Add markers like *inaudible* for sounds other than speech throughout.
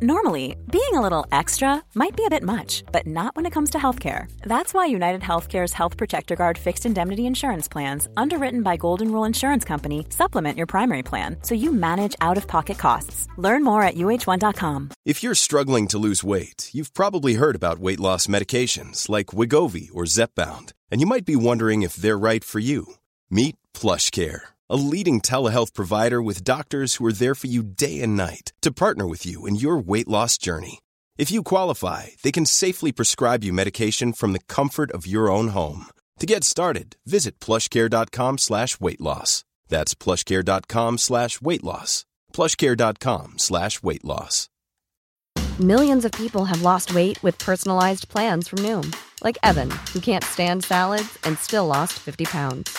Normally, being a little extra might be a bit much, but not when it comes to healthcare. That's why United Healthcare's Health Protector Guard fixed indemnity insurance plans, underwritten by Golden Rule Insurance Company, supplement your primary plan so you manage out of pocket costs. Learn more at uh1.com. If you're struggling to lose weight, you've probably heard about weight loss medications like Wigovi or Zepbound, and you might be wondering if they're right for you. Meet PlushCare, a leading telehealth provider with doctors who are there for you day and night to partner with you in your weight loss journey. If you qualify, they can safely prescribe you medication from the comfort of your own home. To get started, visit plushcare.com slash weight loss. That's plushcare.com slash weight loss. plushcare.com slash weight loss. Millions of people have lost weight with personalized plans from Noom, like Evan, who can't stand salads and still lost 50 pounds.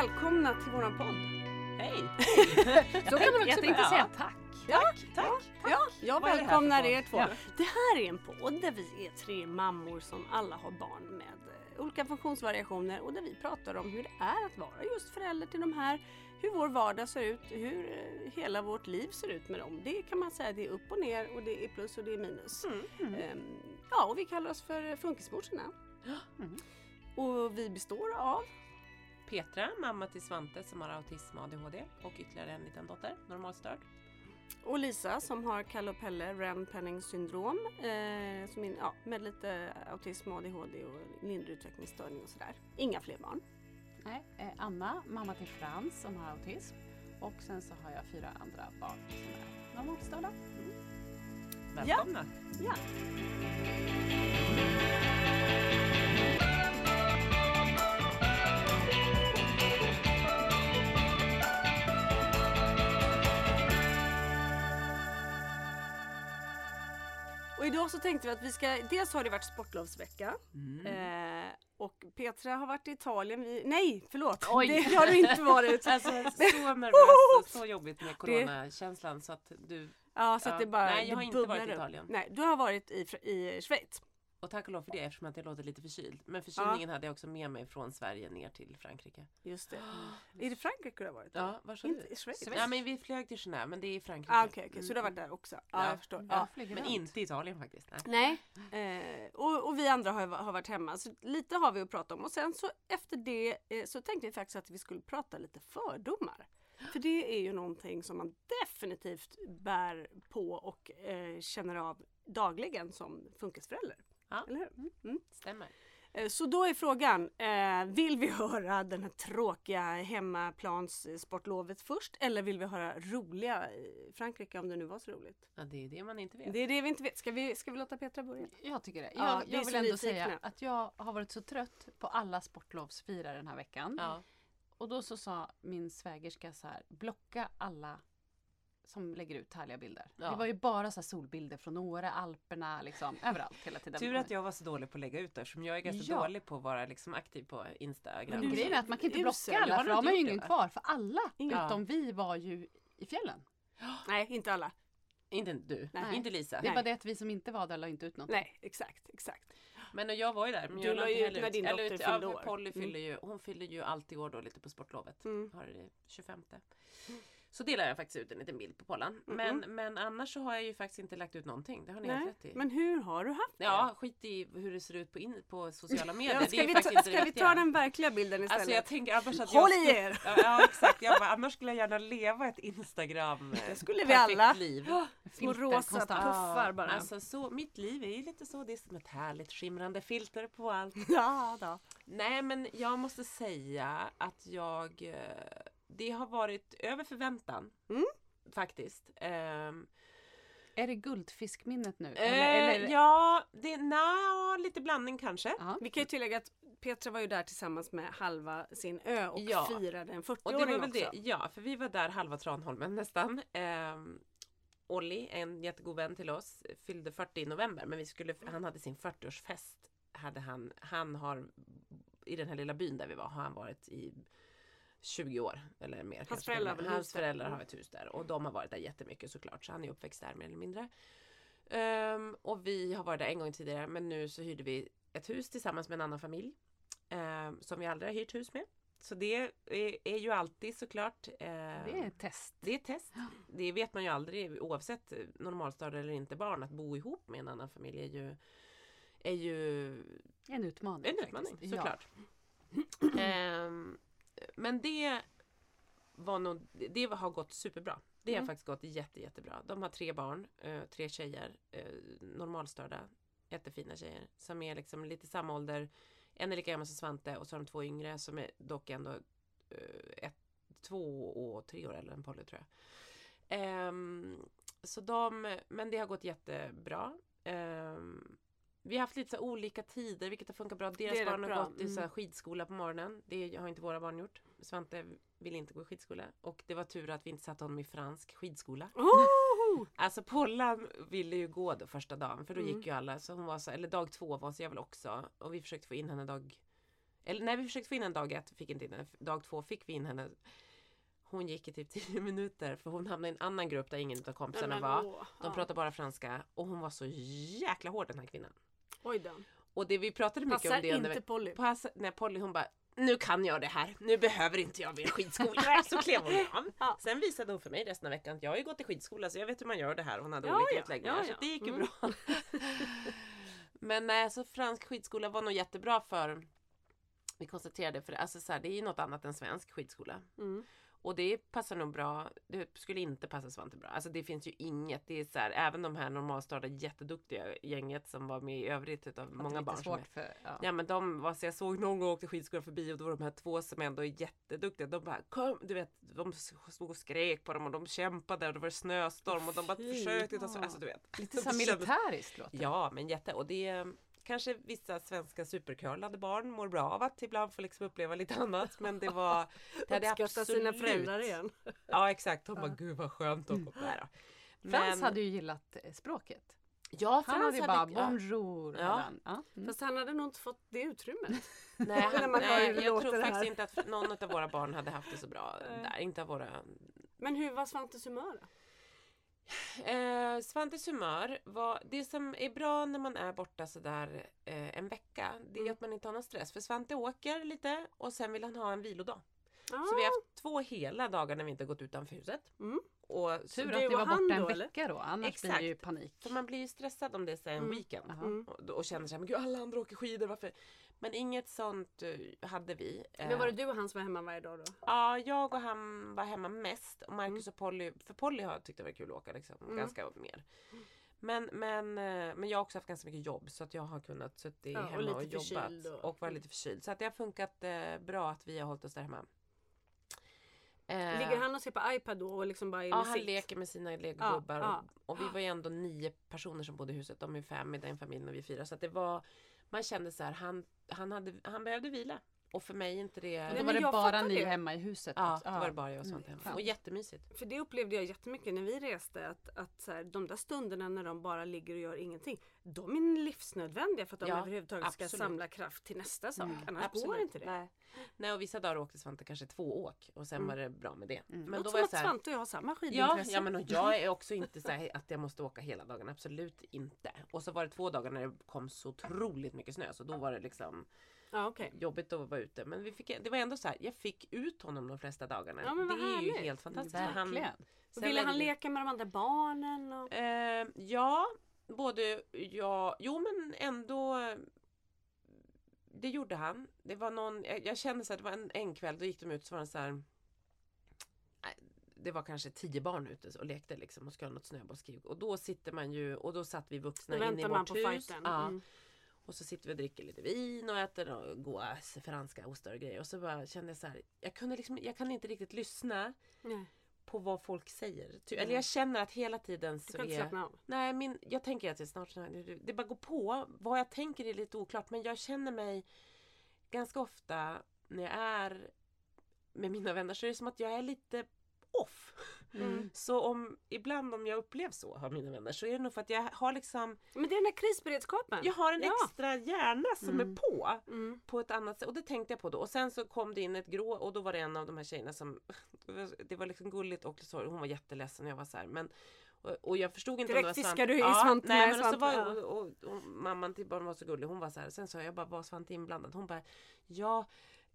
Välkomna till våran podd. Hej! *laughs* Så kan man också börja. säga tack. Tack, tack, Ja, jag Vad välkomnar er två. Ja. Det här är en podd där vi är tre mammor som alla har barn med eh, olika funktionsvariationer och där vi pratar om hur det är att vara just förälder till de här. Hur vår vardag ser ut, hur eh, hela vårt liv ser ut med dem. Det kan man säga, det är upp och ner och det är plus och det är minus. Mm, Ehm, Ja, och vi kallar oss för Funkismorsorna. Mm. Och vi består av Petra, mamma till Svante som har autism och ADHD och ytterligare en liten dotter, normalstörd. Och Lisa som har Kalle och Pelle Ren-Penning syndrom eh, som in, ja, med lite autism, ADHD och lindrig utvecklingsstörning och sådär. Inga fler barn. Nej, eh, Anna, mamma till Frans som har autism. Och sen så har jag fyra andra barn som är normalstörda. Välkomna! Ja. Och idag så tänkte vi att vi ska, dels har det varit sportlovsvecka Mm. eh, och Petra har varit i Italien. Vi, nej, förlåt! Oj. Det har du inte varit. *laughs* Alltså så nervöst och så jobbigt med coronakänslan så att du, Ja, så att Ja. det bara Nej, jag har inte varit i. Italien. Nej, du har varit i, i Schweiz. Och tack och lov för det eftersom att jag låter lite förkyld. Men förkylningen hade jag också med mig från Sverige ner till Frankrike. Just det. *gasps* Är det Frankrike du har varit? Ja, var sa Inte du? Schweiz? Ja men vi flög till Genève men det är Frankrike. Ah, Okej, okej, så du har varit där också? Ja, Ja. jag förstår. Ja, Ja. flyger Men runt. inte i Italien faktiskt. Nej. Nej, eh, och, och vi andra har, har varit hemma så lite har vi att prata om och sen så efter det eh, så tänkte vi faktiskt att vi skulle prata lite fördomar. För det är ju någonting som man definitivt bär på och eh, känner av dagligen som funkisförälder. Ja. Eller hur? Mm. Stämmer. Eh, Så då är frågan, eh, vill vi höra den här tråkiga hemmaplanssportlovet först eller vill vi höra roliga Frankrike om det nu var så roligt? Ja, det är det man inte vet. Det är det vi inte vet. Ska vi, ska vi låta Petra börja? Jag tycker det. Ja, Jag, är jag vill ändå säga att jag har varit så trött på alla sportlovsfirare den här veckan. Ja. Och då så sa min svägerska så här, blocka alla som lägger ut härliga bilder. Ja. Det var ju bara så här solbilder från Åre, Alperna, liksom överallt hela tiden. Tur att jag var så dålig på att lägga ut det som jag är ganska Ja. dålig på att vara liksom aktiv på Instagram. Men grejen är att man kan inte Usel. blocka alla för då har man ju det, ingen va? kvar. För alla Ingen. utom vi var ju i fjällen. Nej, inte alla. Inte du, Nej. inte Lisa. Det är bara det att vi som inte var där la inte ut något. Nej, exakt, exakt. Men jag var ju där. Men Du la ju ut när din dotter ut- fyllde ja, år. Polly Mm. fyller ju, hon fyller ju alltid år då lite på sportlovet. Mm. Har det 25. Så delar jag faktiskt ut en liten bild på Pollan. Mm. Men, men annars så har jag ju faktiskt inte lagt ut någonting. Det har ni Nej. rätt i. Men hur har du haft det? Ja, skit i hur det ser ut på, in, på sociala *laughs* medier. Ja, ska vi, ta, ska vi ta den verkliga bilden istället? Alltså jag tänker annars att Håll jag i er! Ja, ja exakt, jag bara, annars skulle jag gärna leva ett Instagram *laughs* Det skulle vi alla. liv. Små Filter rosa konstant. puffar bara. Alltså så, mitt liv är ju lite så, det är som ett härligt skimrande filter på allt. *laughs* Ja, då. Nej men jag måste säga att jag eh, Det har varit över förväntan. Mm. Faktiskt. Ehm, Är det guldfiskminnet nu? Eh, Ja, det, na, lite blandning kanske. Ja. Vi kan ju tillägga att Petra var ju där tillsammans med halva sin ö och Ja. firade en Och det 40-åring var väl också. det, ja, för vi var där halva Tranholmen nästan. Ehm, Olli, en jättegod vän till oss, fyllde 40 i november men vi skulle, han hade sin 40-årsfest. Hade han, han har, i den här lilla byn där vi var, har han varit i 20 år eller mer. kanske. föräldrar har väl Hans föräldrar Mm. har ett hus där och de har varit där jättemycket såklart så han är uppväxt där mer eller mindre. Ehm, och vi har varit där en gång tidigare men nu så hyrde vi ett hus tillsammans med en annan familj. ehm, som vi aldrig har hyrt hus med. Så det är, är ju alltid såklart. eh, Det är ett test. det är ett test. Det vet man ju aldrig oavsett normalstad eller inte barn. Att bo ihop med en annan familj är ju, är ju En utmaning. en utmaning faktiskt. såklart. *clears throat* Ehm, men det var nog, det har gått superbra. Det har Mm. faktiskt gått jätte, jättebra. De har tre barn, eh, tre tjejer, eh, normalstörda, jättefina tjejer som är liksom lite samma ålder. En är lika gammal som Svante och så har de två yngre som är dock ändå eh, ett, två och tre år äldre än Polly tror jag. Ehm, så de, men det har gått jättebra. Ehm, vi har haft lite så olika tider vilket har funkat bra. Deras barn har gått i så mm. skidskola på morgonen. Det har inte våra barn gjort. Svante vill inte gå i skidskola. Och det var tur att vi inte satte honom i fransk skidskola. Oh! *laughs* Alltså Pollan ville ju gå då första dagen för då Mm. gick ju alla. Så hon var så, eller dag två var så jag väl också. Och vi försökte få in henne dag... Eller nej vi försökte få in henne dag ett, fick inte in henne. Dag två fick vi in henne. Hon gick i typ *laughs* 10 minuter för hon hamnade i en annan grupp där ingen av kompisarna men, var. åh, De ja. pratade bara franska och hon var så jäkla hård den här kvinnan. Oj då. Och det vi pratade mycket Passar om det under- inte Polly. Passa, när Polly hon bara nu kan jag det här, nu behöver inte jag mer skidskola. *laughs* så klev hon av. Ja. Sen visade hon för mig resten av veckan att jag har ju gått i skidskola så jag vet hur man gör det här. Hon hade Ja, olika ja, utläggningar ja, så ja. det gick ju Mm. bra. *laughs* Men nej, så fransk skidskola var nog jättebra för vi konstaterade för alltså så här, det är ju något annat än svensk skidskola. Mm. Och det passar nog bra. Det skulle inte passa Svante bra. Alltså det finns ju inget. Det är så här, även de här normalstörda jätteduktiga gänget som var med i övrigt utav många lite barn. svårt är- för... Ja. Ja men de var så jag såg någon gång åkte skidskola förbi och då var de här två som ändå är jätteduktiga. De bara kom, du vet, de stod och skrek på dem och de kämpade och det var snöstorm och de bara Fy. försökte sig, alltså du vet. Lite *laughs* så militäriskt låter. Ja men jätte och det kanske vissa svenska supercurlade barn mår bra av att ibland få liksom uppleva lite annat men det var *laughs* det hade absolut sina föräldrar igen. *laughs* Ja exakt, de bara gud vad skönt att komma där. Frans hade ju gillat eh, språket. Ja, Han Frans hade ju bara bonjour. Ja. Ja. Mm. Fast han hade nog inte fått det utrymmet. *laughs* Nej, När han, nej jag tror faktiskt inte att någon av våra barn hade haft det så bra där. Inte av våra Men hur var Svantes humör då? Eh, Svantes humör var, det som är bra när man är borta sådär eh, en vecka, det är Mm. att man inte har någon stress. För Svante åker lite och sen vill han ha en vilodag. Ah, Så vi har haft två hela dagar när vi inte har gått utanför huset. Mm. Och, så, Tur det att ni var borta en då, vecka då, annars blir det ju panik. för man blir ju stressad om det är så en Mm. weekend. Mm. Och, och känner sig men gud alla andra åker skidor, varför? Men inget sånt eh, hade vi. Men var det Eh, du och han som var hemma varje dag då? Ja, jag och han var hemma mest. Och Marcus och Polly, för Polly har tyckt det var kul att åka liksom, Mm. ganska mer. Men, men, eh, men jag har också haft ganska mycket jobb så att jag har kunnat sitta Ja, och hemma lite och, jobbat. och- Och vara lite förkyld. Så att det har funkat bra att vi har hållit oss där hemma. Ligger han och ser på iPad då och liksom bara Ja, han sitt? leker med sina legogubbar. Ja, ja. Och, och vi var ju ändå nio personer som bodde i huset. De är fem i den familjen och vi är fyra. Så att det var, man kände så här, han, han, hade, han behövde vila. Och för mig inte det... Nej, då men var det jag bara ni det. hemma i huset Ja, också. då var det bara jag och Svante hemma. Mm. Och jättemysigt. För det upplevde jag jättemycket när vi reste att, att så här, de där stunderna när de bara ligger och gör ingenting. De är livsnödvändiga för att de Ja, överhuvudtaget ska absolut. samla kraft till nästa sak. Mm, Annars går inte det. Nej. Nej, och vissa dagar åkte Svante kanske två åk och sen Mm. var det bra med det. Mm. Men då som var jag att så här, Svante och jag har samma Ja, skidintresse. ja men och jag är också inte så här att jag måste åka hela dagen, absolut inte. Och så var det två dagar när det kom så otroligt mycket snö så då var det liksom ja okej. jobbigt att vara ute. Men vi fick, det var ändå så här, jag fick ut honom de flesta dagarna. Ja, det är ju helt fantastiskt. för Han, sen Ville han leka med de andra barnen? Och... Eh, ja, både ja, jo men ändå det gjorde han. Det var någon, jag, jag kände så att det var en, en kväll, då gick de ut så var det så här det var kanske tio barn ute och lekte liksom och skulle ha något snöbollskrig. Och då sitter man ju, och då satt vi vuxna inne i vårt på hus. Ja, Mm. Och så sitter vi och dricker lite vin och äter goda franska ostar och grejer. Och så bara kände jag så här, jag kunde liksom, jag kan inte riktigt lyssna Nej. på vad folk säger. Ty, eller jag känner att hela tiden Du så kan inte är... slappna av. Nej, min, jag tänker att det är snart det, det bara går på. Vad jag tänker är lite oklart men jag känner mig ganska ofta när jag är med mina vänner så är det som att jag är lite off. Mm. Så om, ibland om jag upplevs så av mina vänner så är det nog för att jag har liksom Men det är den här krisberedskapen. Jag har en Ja. extra hjärna som är på Mm. på ett annat sätt. Och det tänkte jag på då. Och sen så kom det in ett grå och då var det en av de här tjejerna som *laughs* Det var liksom gulligt och sorg. Hon var jätteledsen och jag var så här, men och, och jag förstod inte Direkt om det var fiskar du i ja, Svante Nej men så Svante, var, ja. och, och, och, mamman till barnen var så gullig. Hon var så här. Sen sa jag bara, var Svante inblandad? Hon bara, ja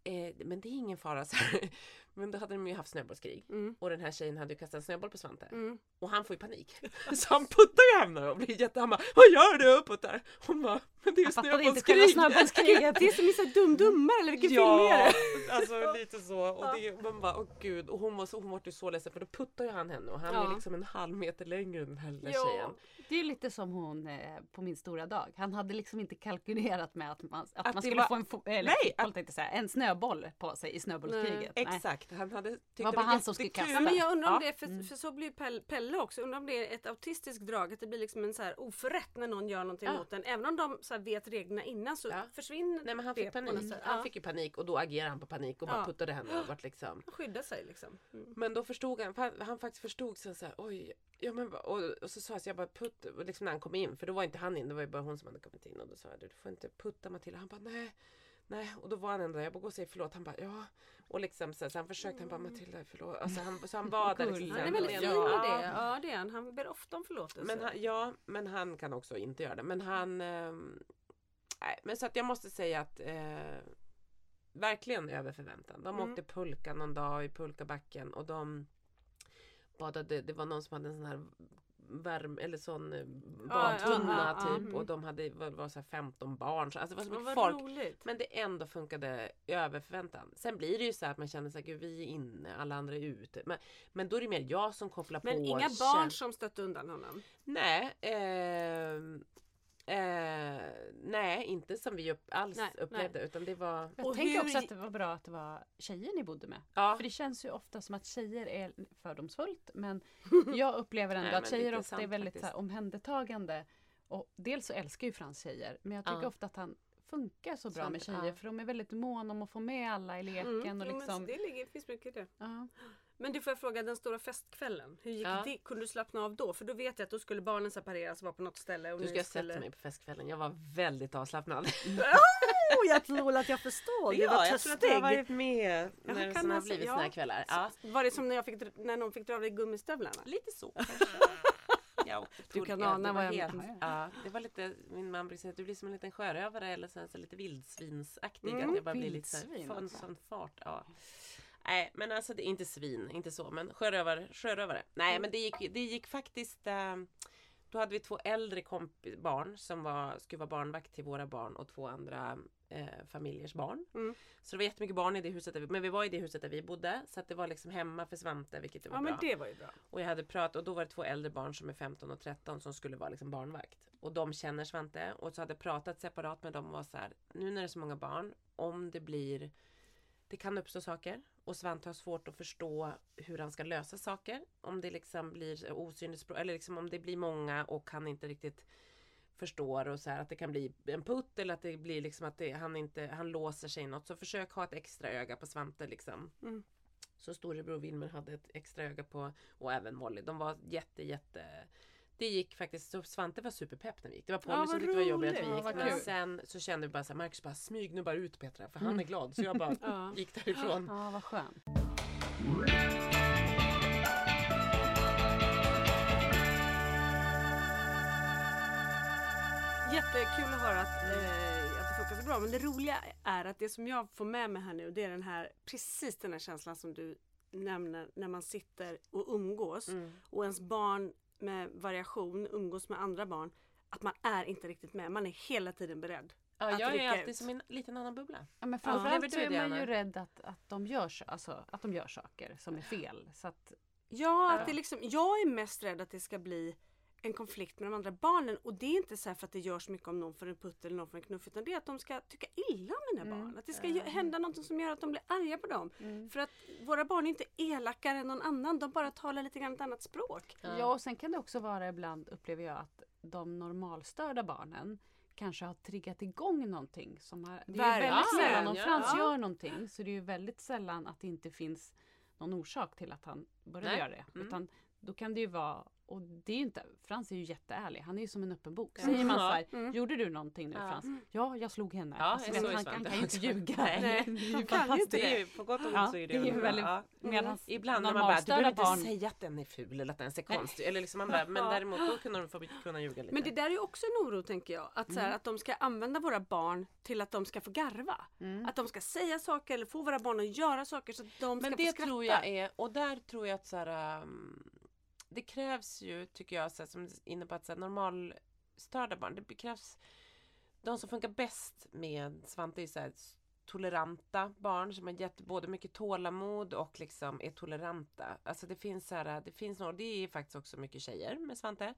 eh, men det är ingen fara. *laughs* Så här. Men då hade de ju haft snöbollskrig. Mm. Och den här tjejen hade ju kastat en snöboll på Svante. Mm. Och han får ju panik. *laughs* Så han puttar ju henne och blir jätte... Han bara Vad gör du? Och puttar. Hon bara Men det är ju Jag inte snöbollskrig. snöbollskriget. Det är som i så här dum dummare eller vilken *laughs* film är Ja, det? alltså *laughs* lite så. Och det, man bara, åh gud. Och hon var, så, hon var ju så ledsen för då puttar ju han henne och han Ja. är liksom en halv meter längre än den här lilla Ja. tjejen. Det är lite som hon eh, på min stora dag. Han hade liksom inte kalkylerat med att man, att Att man skulle var- få en, eller, Nej, tänkte jag säga, en snöboll på sig i snöbollskriget. Nej. Exakt, han hade tyckt Det var bara han som skulle jättekul. Ja, men jag undrar om Ja. det, för, för så blir Pelle, Pelle också, undrar om det är ett autistiskt drag, att det blir liksom en så här oförrätt när någon gör någonting Ja. mot en. Även om de så här vet reglerna innan så Ja. försvinner Nej men han det fick något panik. Han fick ju panik och då agerade han på panik och bara puttade henne och vart liksom Skydda sig liksom. Mm. Men då förstod han, han, han faktiskt förstod sen så här, oj, ja men och, och så sa jag så jag bara putt, och liksom när han kom in, för då var inte han in, det var ju bara hon som hade kommit in och då sa jag du får inte putta Matilda, han bara nej, nej och då var han ändå där, jag bara gå och säg förlåt, han bara ja och liksom så, så han försökte, han bara Matilda förlåt, alltså han, så han var där liksom, Han är väldigt fin Ja. det. Ja det är han. Han ber ofta om förlåtelse. Men han, ja, men han kan också inte göra det. Men han... ehm, nej, men så att jag måste säga att eh, verkligen över förväntan. De Mm. åkte pulka någon dag i pulkabacken och de badade. Det var någon som hade en sån här värme eller sån eh, badtunna ja, ja, typ mm. och de hade var, var så här 15 barn. Så, alltså det var så mycket vad folk. roligt. Men det ändå funkade över förväntan. Sen blir det ju så här att man känner sig gud vi är inne, alla andra är ute. Men, men då är det mer jag som kopplar Men på. inga känn- barn som stötte undan honom. Nej, ehm, eh, nej inte som vi upp, alls Nej, upplevde utan det var Jag Och tänker hur också att det var bra att det var tjejer ni bodde med. Ja, För det känns ju ofta som att tjejer är fördomsfullt men *laughs* jag upplever ändå Nej, att tjejer ofta är väldigt så här, omhändertagande. Och dels så älskar ju Frans tjejer men jag tycker Ja. ofta att han funkar så bra Sant, med tjejer ja. för de är väldigt måna om att få med alla i leken. Mm. Och Jo, men liksom, det ligger, finns mycket i det. ja. Men du får jag fråga den stora festkvällen. Hur gick Ja. det? Kunde du slappna av då? För då vet jag att då skulle barnen separeras och vara på något ställe. Och du ska ha skulle... sett mig på festkvällen. Jag var väldigt avslappnad. Oh, jag tror att jag förstår. Du var jag tror att jag har törstig. varit med när kan det såna har alltså- blivit ja. såna här kvällar. Ja, Var det som när, jag fick, när någon fick dra av dig gummistövlarna? lite så. *laughs* Åkte Du kan ana vad jag helt, menar. ja, det var lite, min man brukar säga att du blir som en liten sjörövare eller så, så lite vildsvinsaktig. Mm, att jag bara blir lite så här, vildsvin får en också. sån fart. Ja. Nej men alltså det är inte svin, inte så men sjörövare. sjörövare. Nej Mm. men det gick, det gick faktiskt eh, Då hade vi två äldre komp- barn som var, skulle vara barnvakt till våra barn och två andra eh, familjers barn. Mm. Så det var jättemycket barn i det huset, där vi, men vi var i det huset där vi bodde. Så att det var liksom hemma för Svante vilket det var Ja bra. men det var ju bra. Och jag hade pratat och då var det två äldre barn som är 15 och 13 som skulle vara liksom barnvakt. Och de känner Svante och så hade jag pratat separat med dem och var så här. Nu när det är så många barn, om det blir det kan uppstå saker och Svante har svårt att förstå hur han ska lösa saker. Om det liksom blir osynligt språk eller liksom om det blir många och han inte riktigt förstår och så här att det kan bli en putt eller att det blir liksom att det, han inte han låser sig i något. Så försök ha ett extra öga på Svante liksom. Mm. Så storebror Wilmer hade ett extra öga på och även Molly. De var jätte jätte det gick faktiskt, så Svante var superpepp när vi gick. Det var Polly Ja, som tyckte det var jobbigt att vi gick. Ja, Men sen så kände vi bara så här, Marcus bara smyg nu bara ut Petra för han är glad. Så jag bara *laughs* Ja. gick därifrån. ja, vad skönt. Jättekul att höra att, eh, att det funkar så bra. Men det roliga är att det som jag får med mig här nu det är den här precis den här känslan som du nämner när man sitter och umgås Mm. och ens barn med variation umgås med andra barn. Att man är inte riktigt med. Man är hela tiden beredd. Ja, Att jag är alltid ut. som en liten annan bubbla. Ja, men framförallt så du är man ju rädd att, att, de gör, så- alltså, att de gör saker som är fel. Så att, Ja, Ja. Att det liksom, jag är mest rädd att det ska bli en konflikt med de andra barnen och det är inte så här för att det görs mycket om någon får en putt eller någon får en knuff utan det är att de ska tycka illa om mina Mm. barn. Att det ska gö- hända något som gör att de blir arga på dem. För att våra barn är inte elakare än någon annan, de bara talar lite grann ett annat språk. Ja, och sen kan det också vara ibland, upplever jag, att de normalstörda barnen kanske har triggat igång någonting. Som har, det är ju väldigt sällan, om. Frans Ja. gör någonting så det är ju väldigt sällan att det inte finns någon orsak till att han börjar göra det. Mm. Utan då kan det ju vara, och det är inte, Frans är ju jätteärlig, han är ju som en öppen bok. Säger man så Ja. här, Mm. gjorde du någonting nu Ja. Frans? Ja, jag slog henne. Ja, Alltså, så vet, *laughs* är han, han kan ju inte ljuga. Nej. Det ju kan ju fantastiskt. inte Det är ju, på gott och ont så är det, det är ju väldigt, Ja. medans Ibland när man bara, du behöver normalstörda inte barn säga att den är ful eller att den ser konstig Eller liksom man bara, men däremot då kunde de få kunna ljuga lite. Men det där är ju också en oro tänker jag. Att, så här, Mm. att de ska använda våra barn till att de ska få garva. Mm. Att de ska säga saker eller få våra barn att göra saker så att de ska Men få det skratta. tror jag är, och där tror jag att så här, um, det krävs ju, tycker jag, så här, som inne på att så här, normalstörda barn, det krävs de som funkar bäst med Svante är så här, toleranta barn som har gett både mycket tålamod och liksom är toleranta. Alltså det finns så här, det finns några, det är faktiskt också mycket tjejer med Svante.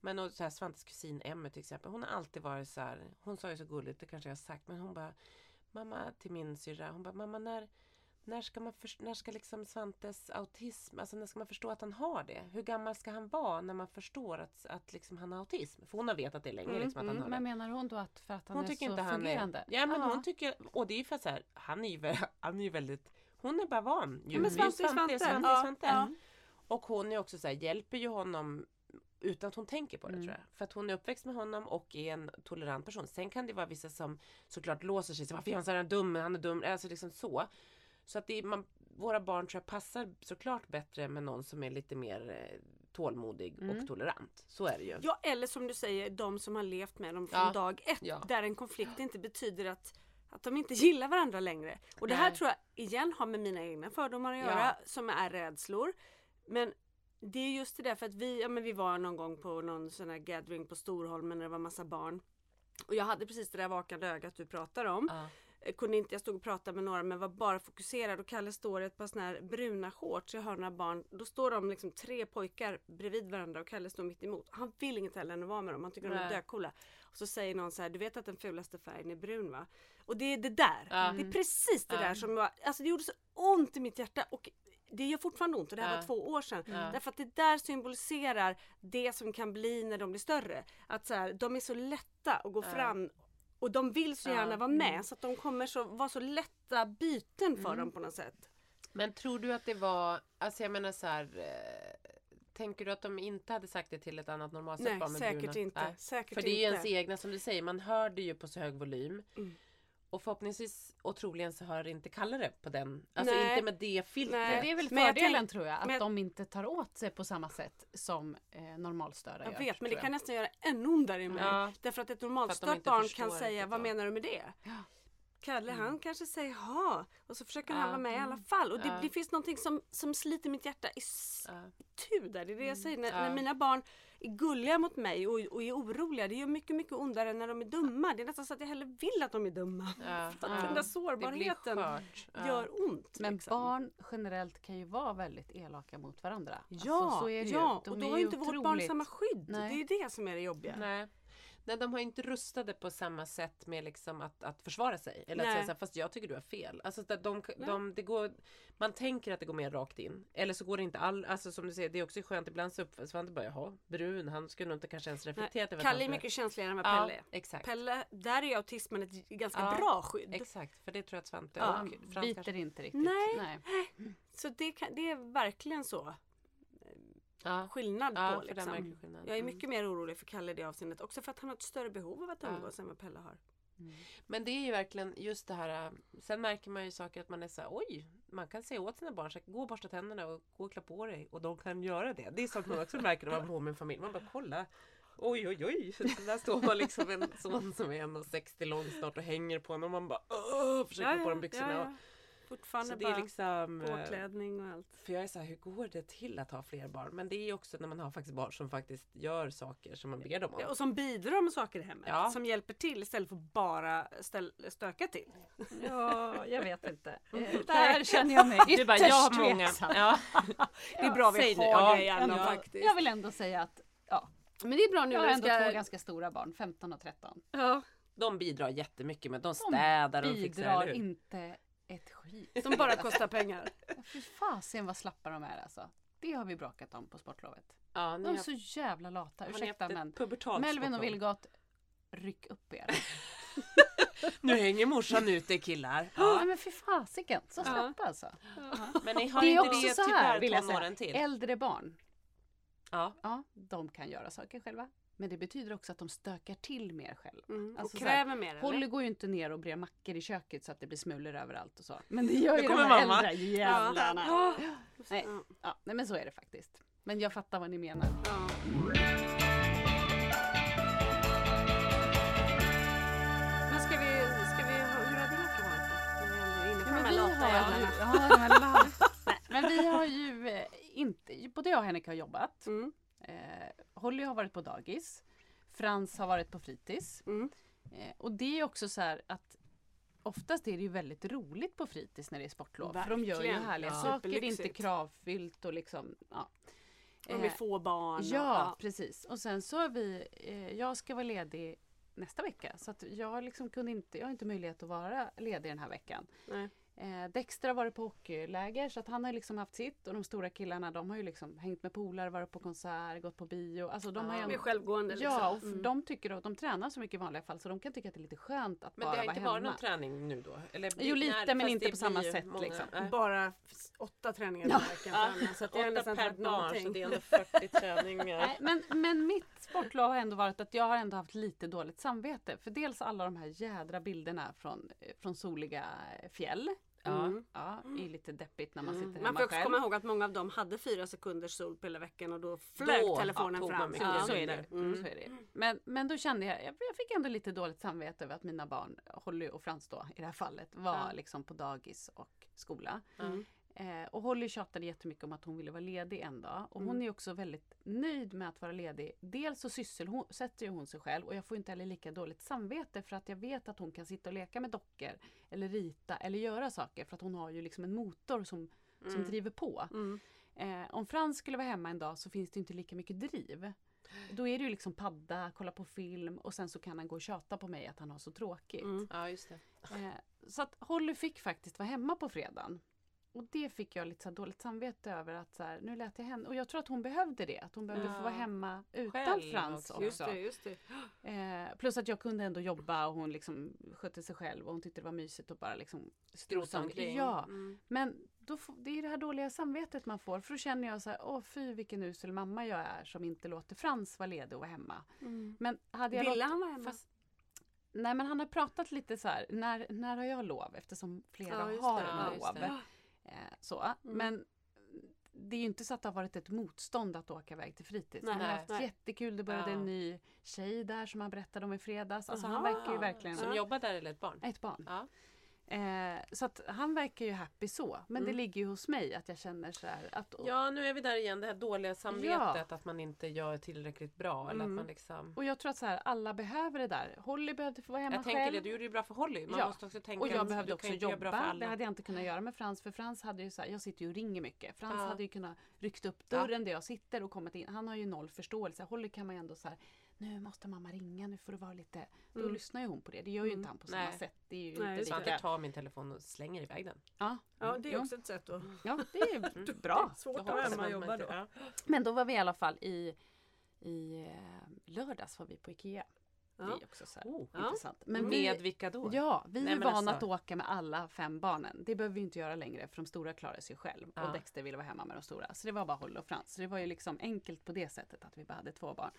Men och så här, Svantes kusin Emmy till exempel, hon har alltid varit så här, hon sa ju så gulligt, det kanske jag har sagt, men hon bara Mamma till min syrra, hon bara mamma när när ska, man först- när ska liksom Svantes autism, alltså när ska man förstå att han har det? Hur gammal ska han vara när man förstår att, att liksom han har autism? För hon har vetat det länge, Mm, liksom, att han mm. har Men det. menar hon då att för att han Hon är tycker så inte han fungerande? är... Ja men Ja. hon tycker, och det är ju för att så här, han är ju, *laughs* han är ju väldigt, hon är bara van. ju. Ja, men Svante Svante, Svante. Ja, Svante. ja. Och hon är också så här, hjälper ju honom utan att hon tänker på det Mm. tror jag. För att hon är uppväxt med honom och är en tolerant person. Sen kan det vara vissa som såklart låser sig. Så, Varför är han så här dum? Han är dum. Alltså liksom så. Så att det är, man, våra barn tror jag passar såklart bättre med någon som är lite mer eh, tålmodig Mm. och tolerant. Så är det ju. Ja eller som du säger, de som har levt med dem från Ja. dag ett. Ja. Där en konflikt inte betyder att, att de inte gillar varandra längre. Och det här Nej. tror jag igen har med mina egna fördomar att Ja. göra som är rädslor. Men det är just det där för att vi, ja, men vi var någon gång på någon sån här gathering på Storholmen när det var massa barn. Och jag hade precis det där vakande ögat du pratar om. Ja. Jag kunde inte, jag stod och pratade med några men var bara fokuserad och Kalle står i ett par såna här bruna shorts. Jag hör några barn, då står de liksom tre pojkar bredvid varandra och Kalle står mitt emot. Han vill inget hellre än att vara med dem, han tycker de är Nej. döcoola. Och så säger någon så här, du vet att den fulaste färgen är brun va? Och det är det där, Ja. det är precis det Ja. där som var, alltså det gjorde så ont i mitt hjärta och det gör fortfarande ont och det här Ja. var två år sedan. Ja. Därför att det där symboliserar det som kan bli när de blir större. Att så här, de är så lätta att gå Ja. fram och de vill så gärna vara med så att de kommer så, vara så lätta byten för Mm. dem på något sätt. Men tror du att det var, alltså jag menar så här, eh, tänker du att de inte hade sagt det till ett annat normalstört Nej, barn med säkert bruna? inte. Nej. Säkert För det är ju ens egna som du säger, man hör det ju på så hög volym. Mm. Och förhoppningsvis och troligen så hör inte Kalle det på den, alltså Nej. inte med det filtret. Nej. Det är väl Men jag fördelen tänk- tror jag, att men jag- de inte tar åt sig på samma sätt som eh, normalstörda Jag gör. vet men det tror kan nästan göra ännu ondare i mig. Ja. Därför att ett att normalstört barn kan säga vad menar du med det? Ja. Kalle han kanske säger ja och så försöker han Ja. vara med i alla fall. Och det, Ja. det finns någonting som, som sliter mitt hjärta i Ja. tu där. Det är det jag säger. När, Ja. när mina barn är gulliga mot mig och, och är oroliga. Det gör mycket, mycket ondare när de är dumma. Det är nästan så att jag hellre vill att de är dumma. Ja. *laughs* För att Ja. den där Det sårbarheten gör ont. Men liksom. barn generellt kan ju vara väldigt elaka mot varandra. Ja, Alltså, så är det ja. ju. och De då är har ju inte vårt barn otroligt- samma skydd. Nej. Det är ju det som är det jobbiga. Nej. Nej, de har inte rustade på samma sätt med liksom att, att försvara sig. Eller att Nej. säga så här, fast jag tycker du har fel. Alltså, de, de, de, det går, man tänker att det går mer rakt in. Eller så går det inte all, alltså som du säger, det är också skönt ibland så uppfattar Svante bara, jaha, brun, han skulle nog inte kanske ens reflekterat över att Kalle är mycket känsligare än vad Ja, Pelle är. exakt. Pelle, där är autismen ett ganska Ja, bra skydd. Exakt, för det tror jag att Svante Ja, och Frans biter kanske... inte riktigt. Nej. Så det, kan, det är verkligen så. Ja, Skillnad ja på liksom. verkligen skillnad. Jag är Mm. mycket mer orolig för Kalle i det avseendet. Också för att han har ett större behov av att Ja. umgås än vad Pelle har. Men det är ju verkligen just det här. äh, Sen märker man ju saker att man är så här, oj, man kan säga åt sina barn så här, gå och borsta tänderna och gå och klä på dig och de kan göra det. Det är sånt man också märker när man bor med en familj. Man bara kolla. Oj oj oj, *laughs* så där står man liksom en son som är 1,60 lång snart och hänger på en och man bara försöker få på de byxorna. ja, ja. Fortfarande Så det är liksom eh, påklädning och allt. För jag är så här, hur går det till att ha fler barn? Men det är ju också när man har faktiskt barn som faktiskt gör saker som man ber dem om. Ja, och som bidrar med saker i hemmet. Ja. Som hjälper till istället för att bara ställ, stöka till. Ja, jag vet inte. *laughs* Där känner jag mig Du ytterst bara, jag har många. Ja. Det är bra vi säg har det. Anna Ja, faktiskt. Jag vill ändå säga att ja, Men det är bra nu Jag har när ändå ska... två ganska stora barn, 15 och 13. Ja, De bidrar jättemycket med de städar och fixar, Bidrar eller hur? inte ett skit. de bara kostar pengar. Fy fasen vad slappa de är alltså. Det har vi bråkat om på sportlovet. Ja, De är har, så jävla lata, ursäkta men. Melvin och? Vilgot, ryck upp er. *laughs* Nu hänger morsan ute killar. Ja. men fy fasiken, så Ja. slappa alltså. Men ni har Det är inte också det så här tyvärr vill jag säga. till? Äldre barn, Ja. ja de kan göra saker själva. Men det betyder också att de stökar till mer själv. Mm. Alltså och kräver mer eller? Holly går ju inte ner och brer mackor i köket så att det blir smulor överallt och så. Men det gör ju de här mamma. äldre jävlarna. Nej. Ja. Ja, nej men så är det faktiskt. Men jag fattar vad ni menar. Ja. Men ska vi, ska vi, hur har vecka varit då? När vi ändå är inne på Ja, de här vi lata jävlarna. ja, *laughs* men vi har ju eh, inte, både jag och Henrik har jobbat. Mm. Eh, Holly har varit på dagis. Frans har varit på fritids. Mm. Eh, och det är också så här att oftast är det ju väldigt roligt på fritids när det är sportlov. För de gör ju Verkligen. härliga Ja. saker, det är inte kravfyllt och liksom ja. Och med Eh, få barn. och- Ja, precis. Och sen så har vi, eh, jag ska vara ledig nästa vecka så att jag liksom kunde inte, jag har inte möjlighet att vara ledig den här veckan. Nej. Eh, Dexter har varit på hockeyläger så att han har liksom haft sitt och de stora killarna de har ju liksom hängt med polare, varit på konsert, gått på bio. Alltså de har ju självgående liksom. Ja, och Mm. de tycker att de tränar så mycket i vanliga fall så de kan tycka att det är lite skönt att Men bara det har vara inte hemma. varit någon träning nu då? Eller, Jo, lite, när- men inte på samma sätt, många- liksom. äh, Bara åtta träningar i veckan Så att Åtta per barn så det är ändå 40 *laughs* träningar. Men, men mitt sportlov har ändå varit att jag har ändå haft lite dåligt samvete. För dels alla de här jädra bilderna från, eh, från soliga fjäll. Ja. Mm. Ja, det är lite deppigt när man Mm. sitter Man hemma får också själv. komma ihåg att många av dem hade fyra sekunders sol på hela veckan och då flög Då, telefonen ja, man fram. Ja, så är det. Mm. Så är det. Men, men då kände jag, jag jag fick ändå lite dåligt samvete över att mina barn, Holly och Frans då i det här fallet, var Ja. liksom på dagis och skola. Eh, och Holly tjatade jättemycket om att hon ville vara ledig en dag. Och hon Mm. är också väldigt nöjd med att vara ledig. Dels så sysselsätter hon sig själv och jag får inte heller lika dåligt samvete för att jag vet att hon kan sitta och leka med dockor. Eller rita eller göra saker för att hon har ju liksom en motor som, som Mm. driver på. Mm. Eh, om Frans skulle vara hemma en dag så finns det inte lika mycket driv. Då är det ju liksom padda, kolla på film och sen så kan han gå och tjata på mig att han har så tråkigt. Mm. Ja, just det. Eh, så att Holly fick faktiskt vara hemma på fredagen. Och det fick jag lite så dåligt samvete över att så här, nu lät jag henne. Och jag tror att hon behövde det. Att hon behövde få Ja. vara hemma utan Själv Frans också. Just det, just det. Eh, plus att jag kunde ändå jobba och hon liksom skötte sig själv och hon tyckte det var mysigt att bara liksom strosa omkring. Ja, Mm. men då det är det här dåliga samvetet man får. För då känner jag så här, åh fy vilken usel mamma jag är som inte låter Frans vara ledig och vara hemma. Men hade jag Ville han vara hemma? fast, Nej men han har pratat lite så här, när, när har jag lov? Eftersom flera Ja, har det. Lov. Eh, så. Men det är ju inte så att det har varit ett motstånd att åka iväg till fritids. Nej, han har haft nej. jättekul. Det började Ja. en ny tjej där som han berättade om i fredags. Alltså han verkar ju verkligen... Som jobbar där eller ett barn? Ett barn. Ja. Eh, så att han verkar ju happy så. Men det Mm. ligger ju hos mig att jag känner så här att... ja, nu är vi där igen. Det här dåliga samvetet. Att man inte gör tillräckligt bra. Eller att Mm. man liksom... Och jag tror att så här, alla behöver det där. Holly behövde få vara hemma Jag tänker själv. det, du gjorde ju bra för Holly. Man Ja. måste också tänka Och jag behövde också jobba. Det hade jag inte kunnat göra med Frans. För Frans hade ju så här, jag sitter ju och ringer mycket. Frans Ja. hade ju kunnat ryckt upp Ja. dörren där jag sitter och kommit in. Han har ju noll förståelse. Holly kan man ju ändå så här, nu måste mamma ringa, nu får du vara lite... Då Mm. lyssnar ju hon på det. Det gör ju Mm. inte han på samma Nej. sätt. Det är ju Nej, inte Svante lika... tar min telefon och slänger iväg den. Ja, Ja, det är också ett sätt att... ja, det är *laughs* bra. Svårt att vara hemma man och jobba man då. ja. Men då var vi i alla fall i, i eh, lördags var vi på Ikea. Det Ja. är också så här Oh. intressant. Men vi, Med vilka då? Ja, vi Nej, är vana alltså- att åka med alla fem barnen. Det behöver vi inte göra längre för de stora klarar sig själv. Ja. Och Dexter ville vara hemma med de stora. Så det var bara Holly och Frans. Så det var ju liksom enkelt på det sättet att vi bara hade två barn.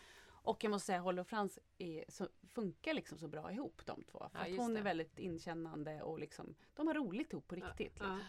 Och jag måste säga Holly och Frans är, så, funkar liksom så bra ihop de två. För Ja, hon det. är väldigt inkännande och liksom, de har roligt ihop på riktigt. Ja. Liksom.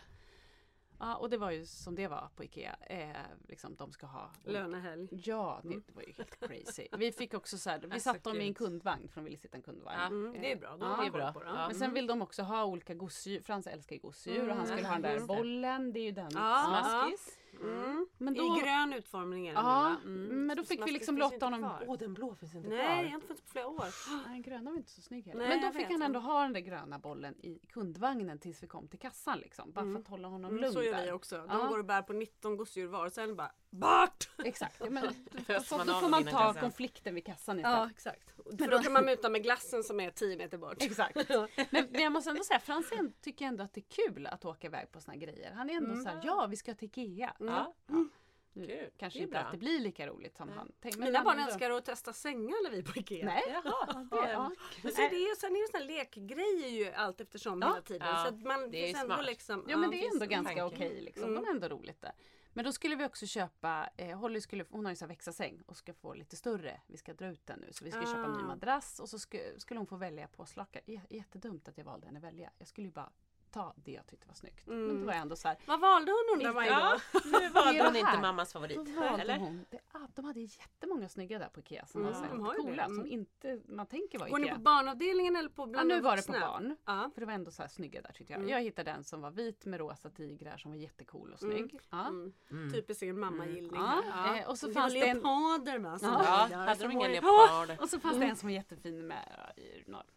Ja, och det var ju som det var på Ikea. Eh, liksom, de ska ha Lönehelg. Ja, det, det var ju helt crazy. Vi fick också så här, vi *laughs* Alltså, satt dem i en kundvagn för de ville sitta i en kundvagn. Ja. Mm, det är bra, då Ja, är bra. på det. Ja. Men sen vill de också ha olika gosedjur. Frans älskar ju gosedjur och han Mm. skulle ha den där bollen. Det är ju den. Ja. Ja. Smaskis. Mm. Men I då, grön utformning är den ja, nu? Mm. men då fick vi liksom låta inte honom... kvar. Åh, den blå finns inte Nej, jag kvar. har inte funnits på flera år. *gasps* Nej, den gröna var inte så snygg heller. Nej, Men då fick vet. han ändå ha den där gröna bollen i kundvagnen tills vi kom till kassan liksom. Bara för att hålla honom Mm, lugn så gör vi också. De Ja. går och bär på 19 gosedjur var och sen bara BORT! Exakt, ja, men *laughs* då, då, man då får man ta kassan. konflikten vid kassan istället. Ja exakt. För då kan man muta med glassen som är 10 meter bort. Exakt. *laughs* Men, men jag måste ändå säga, Franzén tycker ändå att det är kul att åka iväg på såna grejer. Han är ändå så här, ja vi ska till Ikea. Ja. ja. Nu Kul, kanske det inte bra. alltid blir lika roligt som han tänkte. men Mina han barn ändå- älskar att testa sängar när vi är på Ikea. Nej, Jaha, det, ja. Men så det är, sen är det såna lekgrejer ju allt eftersom Ja. hela tiden. Ja, så att man det är smart. liksom... Ja men det är ändå ganska okej liksom. Mm. De är ändå roligt där. Men då skulle vi också köpa, eh, Holly skulle, hon har ju så växa-säng och ska få lite större. Vi ska dra ut den nu så vi ska köpa en ny Ah. madrass och så skulle, skulle hon få välja påslakan. Jättedumt att jag valde henne välja. Jag skulle ju bara ta det jag tyckte var snyggt. Men Mm. då var jag ändå så här, Vad valde hon undrar man ju Ja, då? *laughs* nu Det valde det hon inte mammas favorit. Då valde Eller? hon. Det, ah, de hade jättemånga snygga där på Ikea som Mm, var de har det. coola. Mm. Som inte man tänker var Går ni Ikea. på barnavdelningen eller på Ja, bland nu de var det på barn. Ja. För det var ändå så här snygga där tyckte jag. Mm. Jag hittade en som var vit med rosa tigrar som var jättecool och snygg. Ja. Mm. Mm. Typiskt egen mammagillning. Ja, eh, och så det fanns var det en- leoparder med. som Ja, var Ja, hade de var ingen leopard? Och så fanns det en som var jättefin med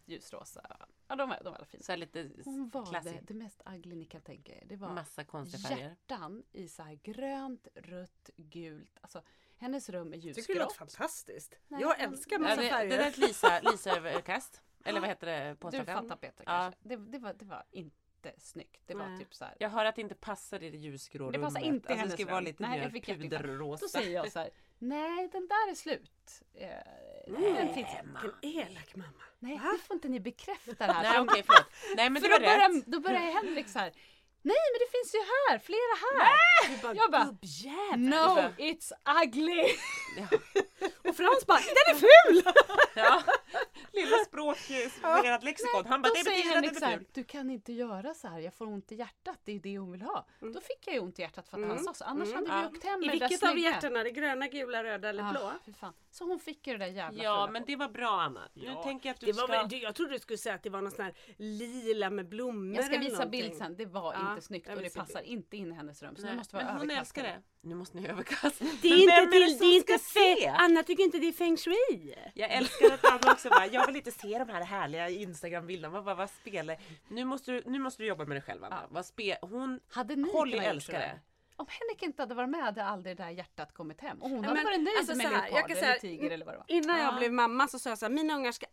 ljusrosa. Ja, de var, de var alla fina. Så här lite Hon valde classy. det mest ugly ni kan tänka er. Det var Massa konstiga färger. hjärtan i så här grönt, rött, gult. Alltså hennes rum är Jag tycker det låter ljusgrått. fantastiskt. Nej, jag älskar massa det, det färger. där är ett Lisa, Lisa-överkast. Eller vad heter det? *gasps* Du Påslakan? fattar Peter Ja. kanske. Det, det, var, det var inte snyggt. Det var Nej. typ så här. Jag hör att det inte passar i det ljusgrå Det passar rummet. inte alltså, hennes Det ska vara lite Nej, mer puderrosa. Då säger jag så här. Nej, den där är slut. Eh, Mm. finns Vilken elak mamma. Nej, nu får inte ni bekräfta det här. Nej okej förlåt. Nej men för det då börjar, då börjar Henrik så här. Nej men det finns ju här, flera här. Du bara, Jag bara, gubbjävel. No, it's ugly! Ja. *laughs* Och Frans bara, den är ful! *laughs* Ja. Lilla språkförvirrat lexikon. Han bara, det betyder att så är här, fult. du kan inte göra så här, jag får ont i hjärtat, det är det hon vill ha. Mm. Då fick jag ju ont i hjärtat för att han sa så, annars hade vi Ja. åkt hem I med det där vilket av snygga. hjärtarna? Det gröna, gula, röda eller blå? Ah, fan. Så hon fick ju det där jävla Ja men det var bra Anna. Nu tänker jag att du Det var, ska... det- jag trodde du skulle säga att det var någon sån här lila med blommor Jag ska visa bild sen, det var Ja, inte snyggt och det passar bild. inte in i hennes rum. Så det måste vara men hon älskar det. Nu måste ni överkasta. Det är inte, till, det är inte se? Anna tycker inte det är feng shui. Jag älskar att Anna också bara, jag vill inte se de här härliga Instagram-bilderna. Vad, spelar... Nu måste, du, nu måste du jobba med dig själv Anna. Ja. Vad spe... Hon... Hade ni Holly älskar det. Om Henrik inte hade varit med hade aldrig det där hjärtat kommit hem. Och hon Nej, hade men varit nöjd alltså med jag leopard eller säga- tiger eller vad det var. Innan jag Ah. blev mamma så sa jag så här, mina ungar ska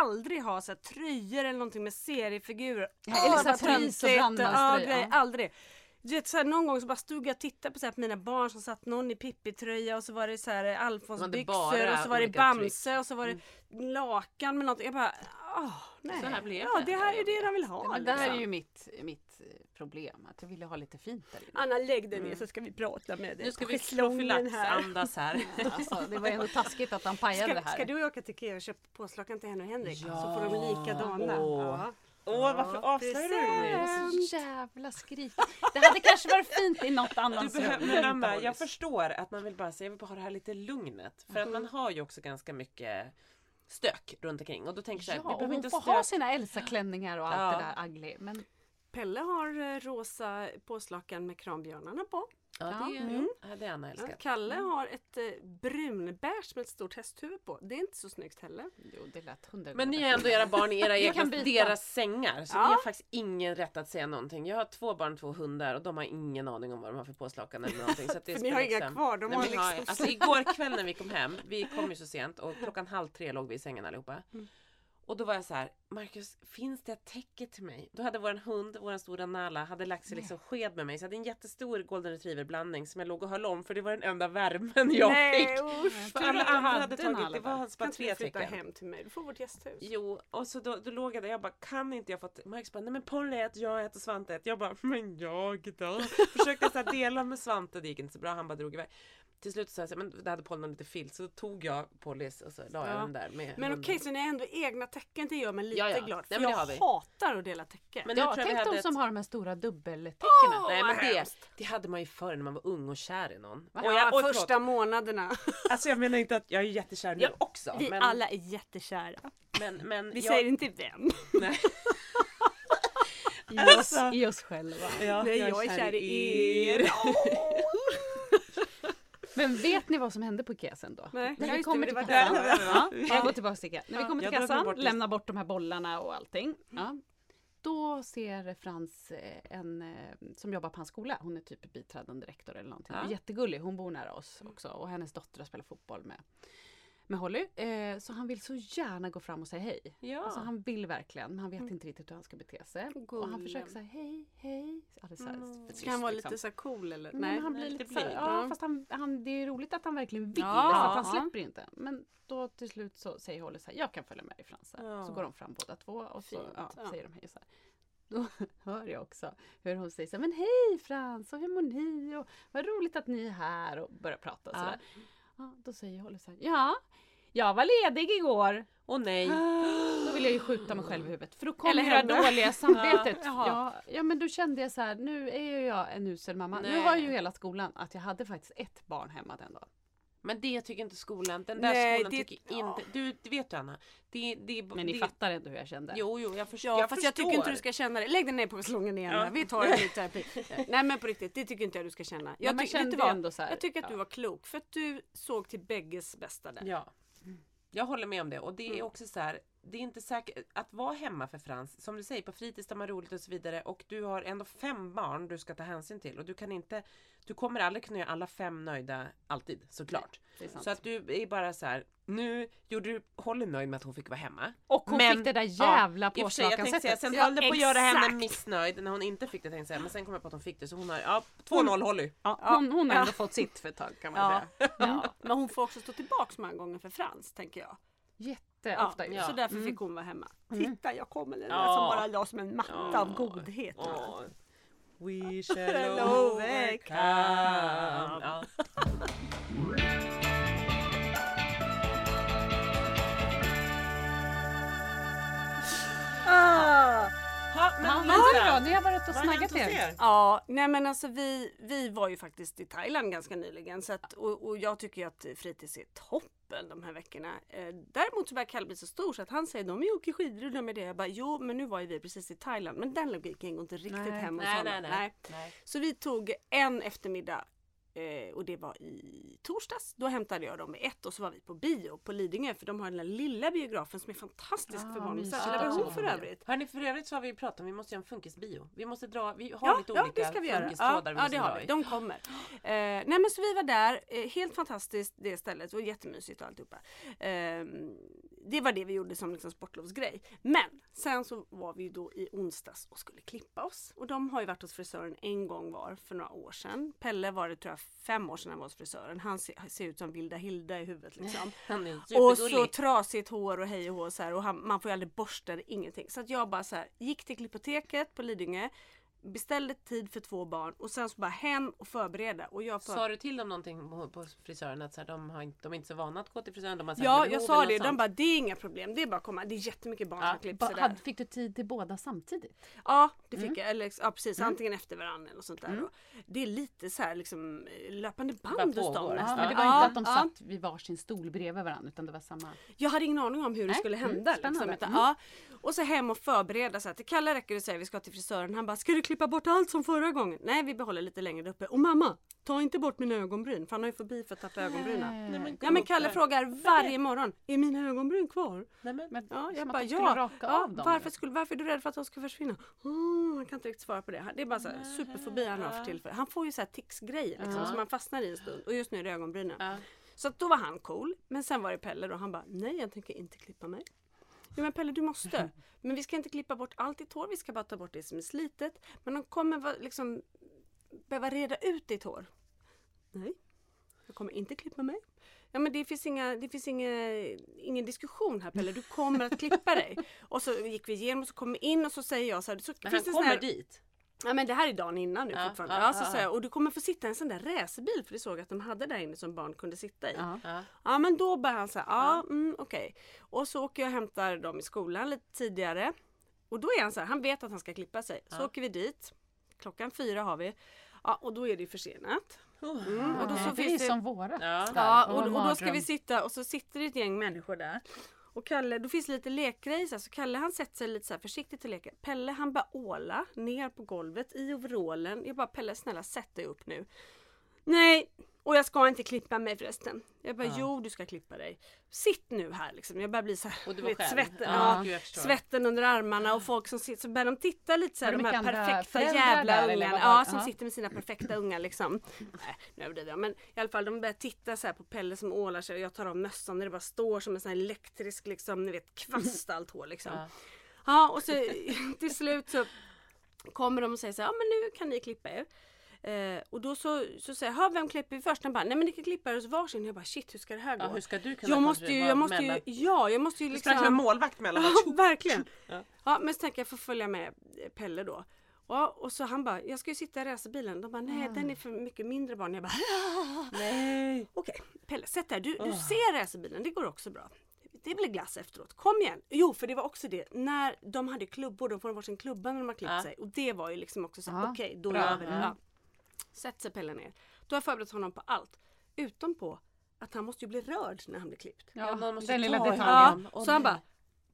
aldrig ha så här, tröjor eller någonting med seriefigurer. Ja, eller så här pris och brandmanströja. Ja. aldrig. Du vet, så här, någon gång så bara stod jag och tittade på, så här, på mina barn som satt någon i Pippi-tröja och så var det så här Det Alfons-byxor och så var det Bamse och så var det lakan med någonting. Jag bara, åh, nej. Så här blev ja, det. det här är det de vill ha. Men det här är liksom. ju mitt, mitt eh, problem, att jag ville ha lite fint där inne. Anna lägg dig ner så ska vi prata med dig. Nu ska vi här. profylaxandas här. *laughs* Alltså, det var ändå taskigt att han pajade det Ska, här. ska du åka till Ikea och köpa påslakan till henne och Henrik? Så får de likadana. Åh. Ja. Åh varför avslöjar du Det det var så jävla skrik. Det hade kanske varit fint i något Du annat behöver, rum. men Anna, Inte jag förstår att man vill bara säga, jag vill bara ha det här lite lugnet. För att man har ju också ganska mycket stök runt omkring. Och då tänker jag Ja, vi behöver hon inte får stök. ha sina Elsa-klänningar och allt Ja. det där ugly. Men Pelle har eh, rosa påslakan med kranbjörnarna på. Ja, det, Mm. hade Anna Ja, älskat. Kalle har ett eh, brunbärs med ett stort hästhuvud på. Det är inte så snyggt heller. jo, det lät hundra Men ni har ändå era barn i era *laughs* egna, deras sängar. Så Ja. ni har faktiskt ingen rätt att säga någonting. Jag har två barn och två hundar och de har ingen aning om vad de har för påslakan eller någonting. Så att det För ni har inga liksom- kvar, de Nej, har vi har- liksom alltså, igår kväll när vi kom hem, vi kom ju så sent och klockan halv tre låg vi i sängen allihopa. Mm. Och då var jag så här, Marcus, finns det ett täcke till mig? Då hade våran hund, våran stora Nala, hade lagt sig liksom sked med mig. Så jag hade en jättestor golden retriever blandning som jag låg och höll om för det var den enda värmen jag Nej fick. usch! För alla andra hade tagit, Nala det bara. var bara Kan inte tre du flytta tecken. hem till mig? Du får vårt gästhus. Jo, och så då, då låg jag där jag bara kan inte jag få. Marcus bara nej men Polly äter, jag äter Svante äter. Jag bara men jag då? Försökte så dela med Svante, det gick inte så bra, han bara drog iväg. Till slut sa jag så här, men det hade Polly någon lite filt så då tog jag Pollys och så la jag Ja. den där med Men okej, så ni har ändå egna tecken det gör mig lite Ja, ja. glad. För Nej, jag hatar att dela tecken. Men Ja, tror jag tänk de ett- som har de här stora dubbeltecknen. Nej men det, det hade man ju förr när man var ung och kär i någon. Och jag, och första förlåt, månader. *laughs* alltså jag menar inte att jag är jättekär nu Ja, också. Vi men, alla är jättekära. men, men Vi jag, säger inte vem. Nej. *laughs* I oss, Alltså. I oss själva. Ja, Nej, jag är kär i er. *laughs* Men vet ni vad som hände på Ikea sen då? Nej, När vi det, kommer det till var kassan. där. Ja, jag går tillbaka till Ikea. När vi kommer till kassan, bort lämnar bort de här bollarna och allting. Ja. Då ser Frans eh, en eh, som jobbar på hans skola. Hon är typ biträdande rektor eller någonting. Ja. Jättegullig. Hon bor nära oss också. Och hennes dotter har spelat fotboll med, med Holly. Eh, så han vill så gärna gå fram och säga hej. Ja. Alltså han vill verkligen men han vet inte riktigt hur han ska bete sig. Och han försöker säga hej, hej. Här, Mm. Ska han vara tyst, liksom. lite så här cool eller? Nej, Nej. men han blir Nej, lite lite ja fast han, han, det är roligt att han verkligen vill Ja. så att han Ja. släpper inte. Men då till slut så säger Holly så här, jag kan följa med dig Frans. Ja. Så går de fram båda två och så ja, ja. säger de hej så här. Då *laughs* hör jag också hur hon säger så här, men hej Frans och hur mår ni och vad roligt att ni är här och börjar prata och Ja. sådär. Ja, då säger Holly så här, ja, jag var ledig igår. Åh nej. *gasps* Då vill jag ju skjuta mig själv i huvudet för då kommer Eller det här henne. dåliga *laughs* samvetet. Ja, ja, ja men då kände jag så här, nu är ju jag en usel mamma. Nu Nej. har ju hela skolan att jag hade faktiskt ett barn hemma den dagen. Men det tycker inte skolan. Den där Nej, skolan det- tycker ja. inte... Du, det vet du Anna. Det, det, Men ni det, fattar ändå hur jag kände. Jo, jo, jag, förstår. Ja jag fast förstår. jag tycker inte du ska känna det. Lägg dig ner på slången igen. Ja. Vi tar en ny terapi. Nej men på riktigt, det tycker inte jag du ska känna. Jag, vet kände vad? ändå så här, jag tycker att ja. du var klok för att du såg till bägges bästa där. Ja. Jag håller med om det. Och det är Mm. också så här. Det är inte säkert att vara hemma för Frans. Som du säger, på fritids där man har roligt och så vidare. Och du har ändå fem barn du ska ta hänsyn till. Och du kan inte... Du kommer aldrig kunna göra alla fem nöjda alltid, såklart. Så att du är bara så här. Nu gjorde du Holly nöjd med att hon fick vara hemma. Och hon Men- fick det där Ja, jävla säga, påslakansättet. sen Ja, höll det på att göra henne missnöjd när hon inte fick det tänkte jag. Men sen kom jag på att hon fick det så hon har, ja 2-0 Holly. Ja, hon, hon har ändå fått sitt för ett tag kan man Ja. säga. Ja. Men hon får också stå tillbaks många gånger för Frans tänker jag. Jätteofta ju. Ja. Så därför Mm. fick hon vara hemma. Titta jag kommer den där Ja. som bara la som en matta av godhet. We *laughs* shall overcome. Ja. Ah. Ha, Ja, men Lisa, du då? Ni har varit och snaggat er. er? Ja, nej men alltså vi, vi var ju faktiskt i Thailand ganska nyligen så att, och, och jag tycker ju att fritids är toppen de här veckorna. Eh, däremot så börjar Kalle bli så stor så att han säger de åker skidor och de är det. Jag bara jo men nu var ju vi precis i Thailand men den logiken går inte riktigt Nej. hem hos Nej, honom. nej, nej. nej. Så vi tog en eftermiddag eh, och det var i torsdags. Då hämtade jag dem i ett och så var vi på bio på Lidingö för de har den där lilla biografen som är fantastisk Ah, för barn. mysigt. Särskilda behov för övrigt. Hörni, för övrigt så har vi pratat om vi måste göra en funkisbio. Vi måste dra, vi har Ja, lite ja olika det ska vi göra. Ja, vi ja det har vi. i. De kommer. Eh, nej men så vi var där. Eh, helt fantastiskt det stället och jättemysigt och alltihopa. Eh, det var det vi gjorde som liksom sportlovsgrej. Men sen så var vi ju då i onsdags och skulle klippa oss. Och de har ju varit hos frisören en gång var för några år sedan. Pelle var det tror jag fem år sedan han var hos frisören. Han ser, ser ut som Vilda Hilda i huvudet liksom. *laughs* Och så trasigt hår och hej och hå så här, och han, man får ju aldrig borsta det, ingenting. Så att jag bara så här, gick till Klippoteket på Lidingö, beställde tid för två barn och sen så bara hem och förbereda. Och jag för... Sa du till dem någonting på, på frisören att så här, de, har inte, de är inte så vana att gå till frisören? De har Ja, jag sa det. De bara, det är inga problem. Det är bara att komma. Det är jättemycket barn Ja, som klipper sig Ba- Fick du tid till båda samtidigt? Ja, det fick Mm. jag. Eller, ja, precis. Antingen efter varandra eller sånt där. då. Det är lite så här liksom eh, löpande band hos dem. Ja, men det var Ja, inte att de ja. satt vid varsin stol bredvid varandra utan det var samma. Jag hade ingen aning om hur det Nej, skulle mm, hända. liksom, utan, Mm. ja. Och så hem och förbereda. Så att till Kalle räcker det att säga vi ska till frisören. Han bara, ska du klippa bort allt som förra gången? Nej, vi behåller lite längre uppe. Och mamma, ta inte bort mina ögonbryn. För han har ju fobi för att tappa ögonbrynen. Nej, men Ja men Kalle frågar varje morgon, är mina ögonbryn kvar? Nej, men, Ja, jag bara ja. raka ja av dem. varför, skulle, varför är du rädd för att de ska försvinna? Oh, han kan inte riktigt svara på det. Det är bara så här, superfobi han har för tillfället. Han får ju så här tics-grejer liksom, Ja. som man fastnar i en stund. Och just nu är det ögonbrynen. ja. Så då var han cool. Men sen var det Pelle då. Han bara, nej jag tänker inte klippa mig. Jo men Pelle du måste. *laughs* Men vi ska inte klippa bort allt ditt hår. Vi ska bara ta bort det som är slitet. Men de kommer liksom behöva reda ut ditt hår. Nej, jag kommer inte klippa mig. Ja men det finns, inga, det finns inga, ingen diskussion här Pelle, du kommer att klippa dig. *laughs* Och så gick vi igenom och så kom vi in och så säger jag så här. Så Men finns han kommer här, dit. Ja men det här är dagen innan nu Ja, fortfarande. ja, Ja, så ja, ja. jag, och du kommer få sitta i en sån där racerbil för det såg att de hade där inne som barn kunde sitta i. Ja. Ja. Ja men då börjar han säga, ja mm, okej. Och så åker jag och hämtar dem i skolan lite tidigare. Och då är han så här, han vet att han ska klippa sig. Så Ja. åker vi dit. Klockan fyra har vi. Ja och då är det ju försenat. Oh. Mm, och då så det är finns det... som våra. Ja. Ja Åh, och, och då ska vi sitta och så sitter det ett gäng människor där. Och Kalle, då finns det lite lekgrejer så, så Kalle han sätter sig lite så här försiktigt och leker. Pelle han bara åla ner på golvet i overallen. Jag bara Pelle snälla sätt dig upp nu. Nej, och jag ska inte klippa mig förresten. Jag bara, Ja. jo du ska klippa dig. Sitt nu här liksom. Jag börjar bli så här, Och du själv? svetten, Ja, ja, svetten under armarna och folk som sitter, så börjar de titta lite så här, de här perfekta jävla ungarna. Ja, som sitter med sina perfekta ungar liksom. Nej, nu överdriver jag. Men i alla fall de börjar titta så här på Pelle som ålar sig och jag tar av mössan när det bara står som en sån här elektrisk liksom, ni vet kvast allt hår liksom. Ja. Ja och så *laughs* till slut så kommer de och säger så här, ja men nu kan ni klippa er. Eh, och då så, så säger jag, "Ha, vem klipper vi först? Han bara, nej men ni kan klippa er hos varsin. Jag bara, shit hur ska det här gå? Ja, hur ska du kunna jag måste ju, jag måste ju, ja jag måste ju Du sprang som en liksom. målvakt mellan Ja, verkligen. Ja. Ja. men så tänker jag, jag får följa med eh, Pelle då. Ja, och så han bara, jag ska ju sitta i racerbilen. De bara, nej den är för mycket mindre barn. Jag bara, Nej. okej Pelle sätt dig. Du, du ser racerbilen, det går också bra. Det blir glass efteråt. Kom igen! Jo, för det var också det. När de hade klubbor, de får varsin klubba när de har klippt Ja. sig. Och det var ju liksom också så Ja, okej, då bra. gör vi det. Mm. Ja. Sätt sig Pelle ner. Då har förberett honom på allt. Utom på att han måste ju bli rörd när han blir klippt. Ja, någon måste den ta lilla detaljen. Ja, så han bara,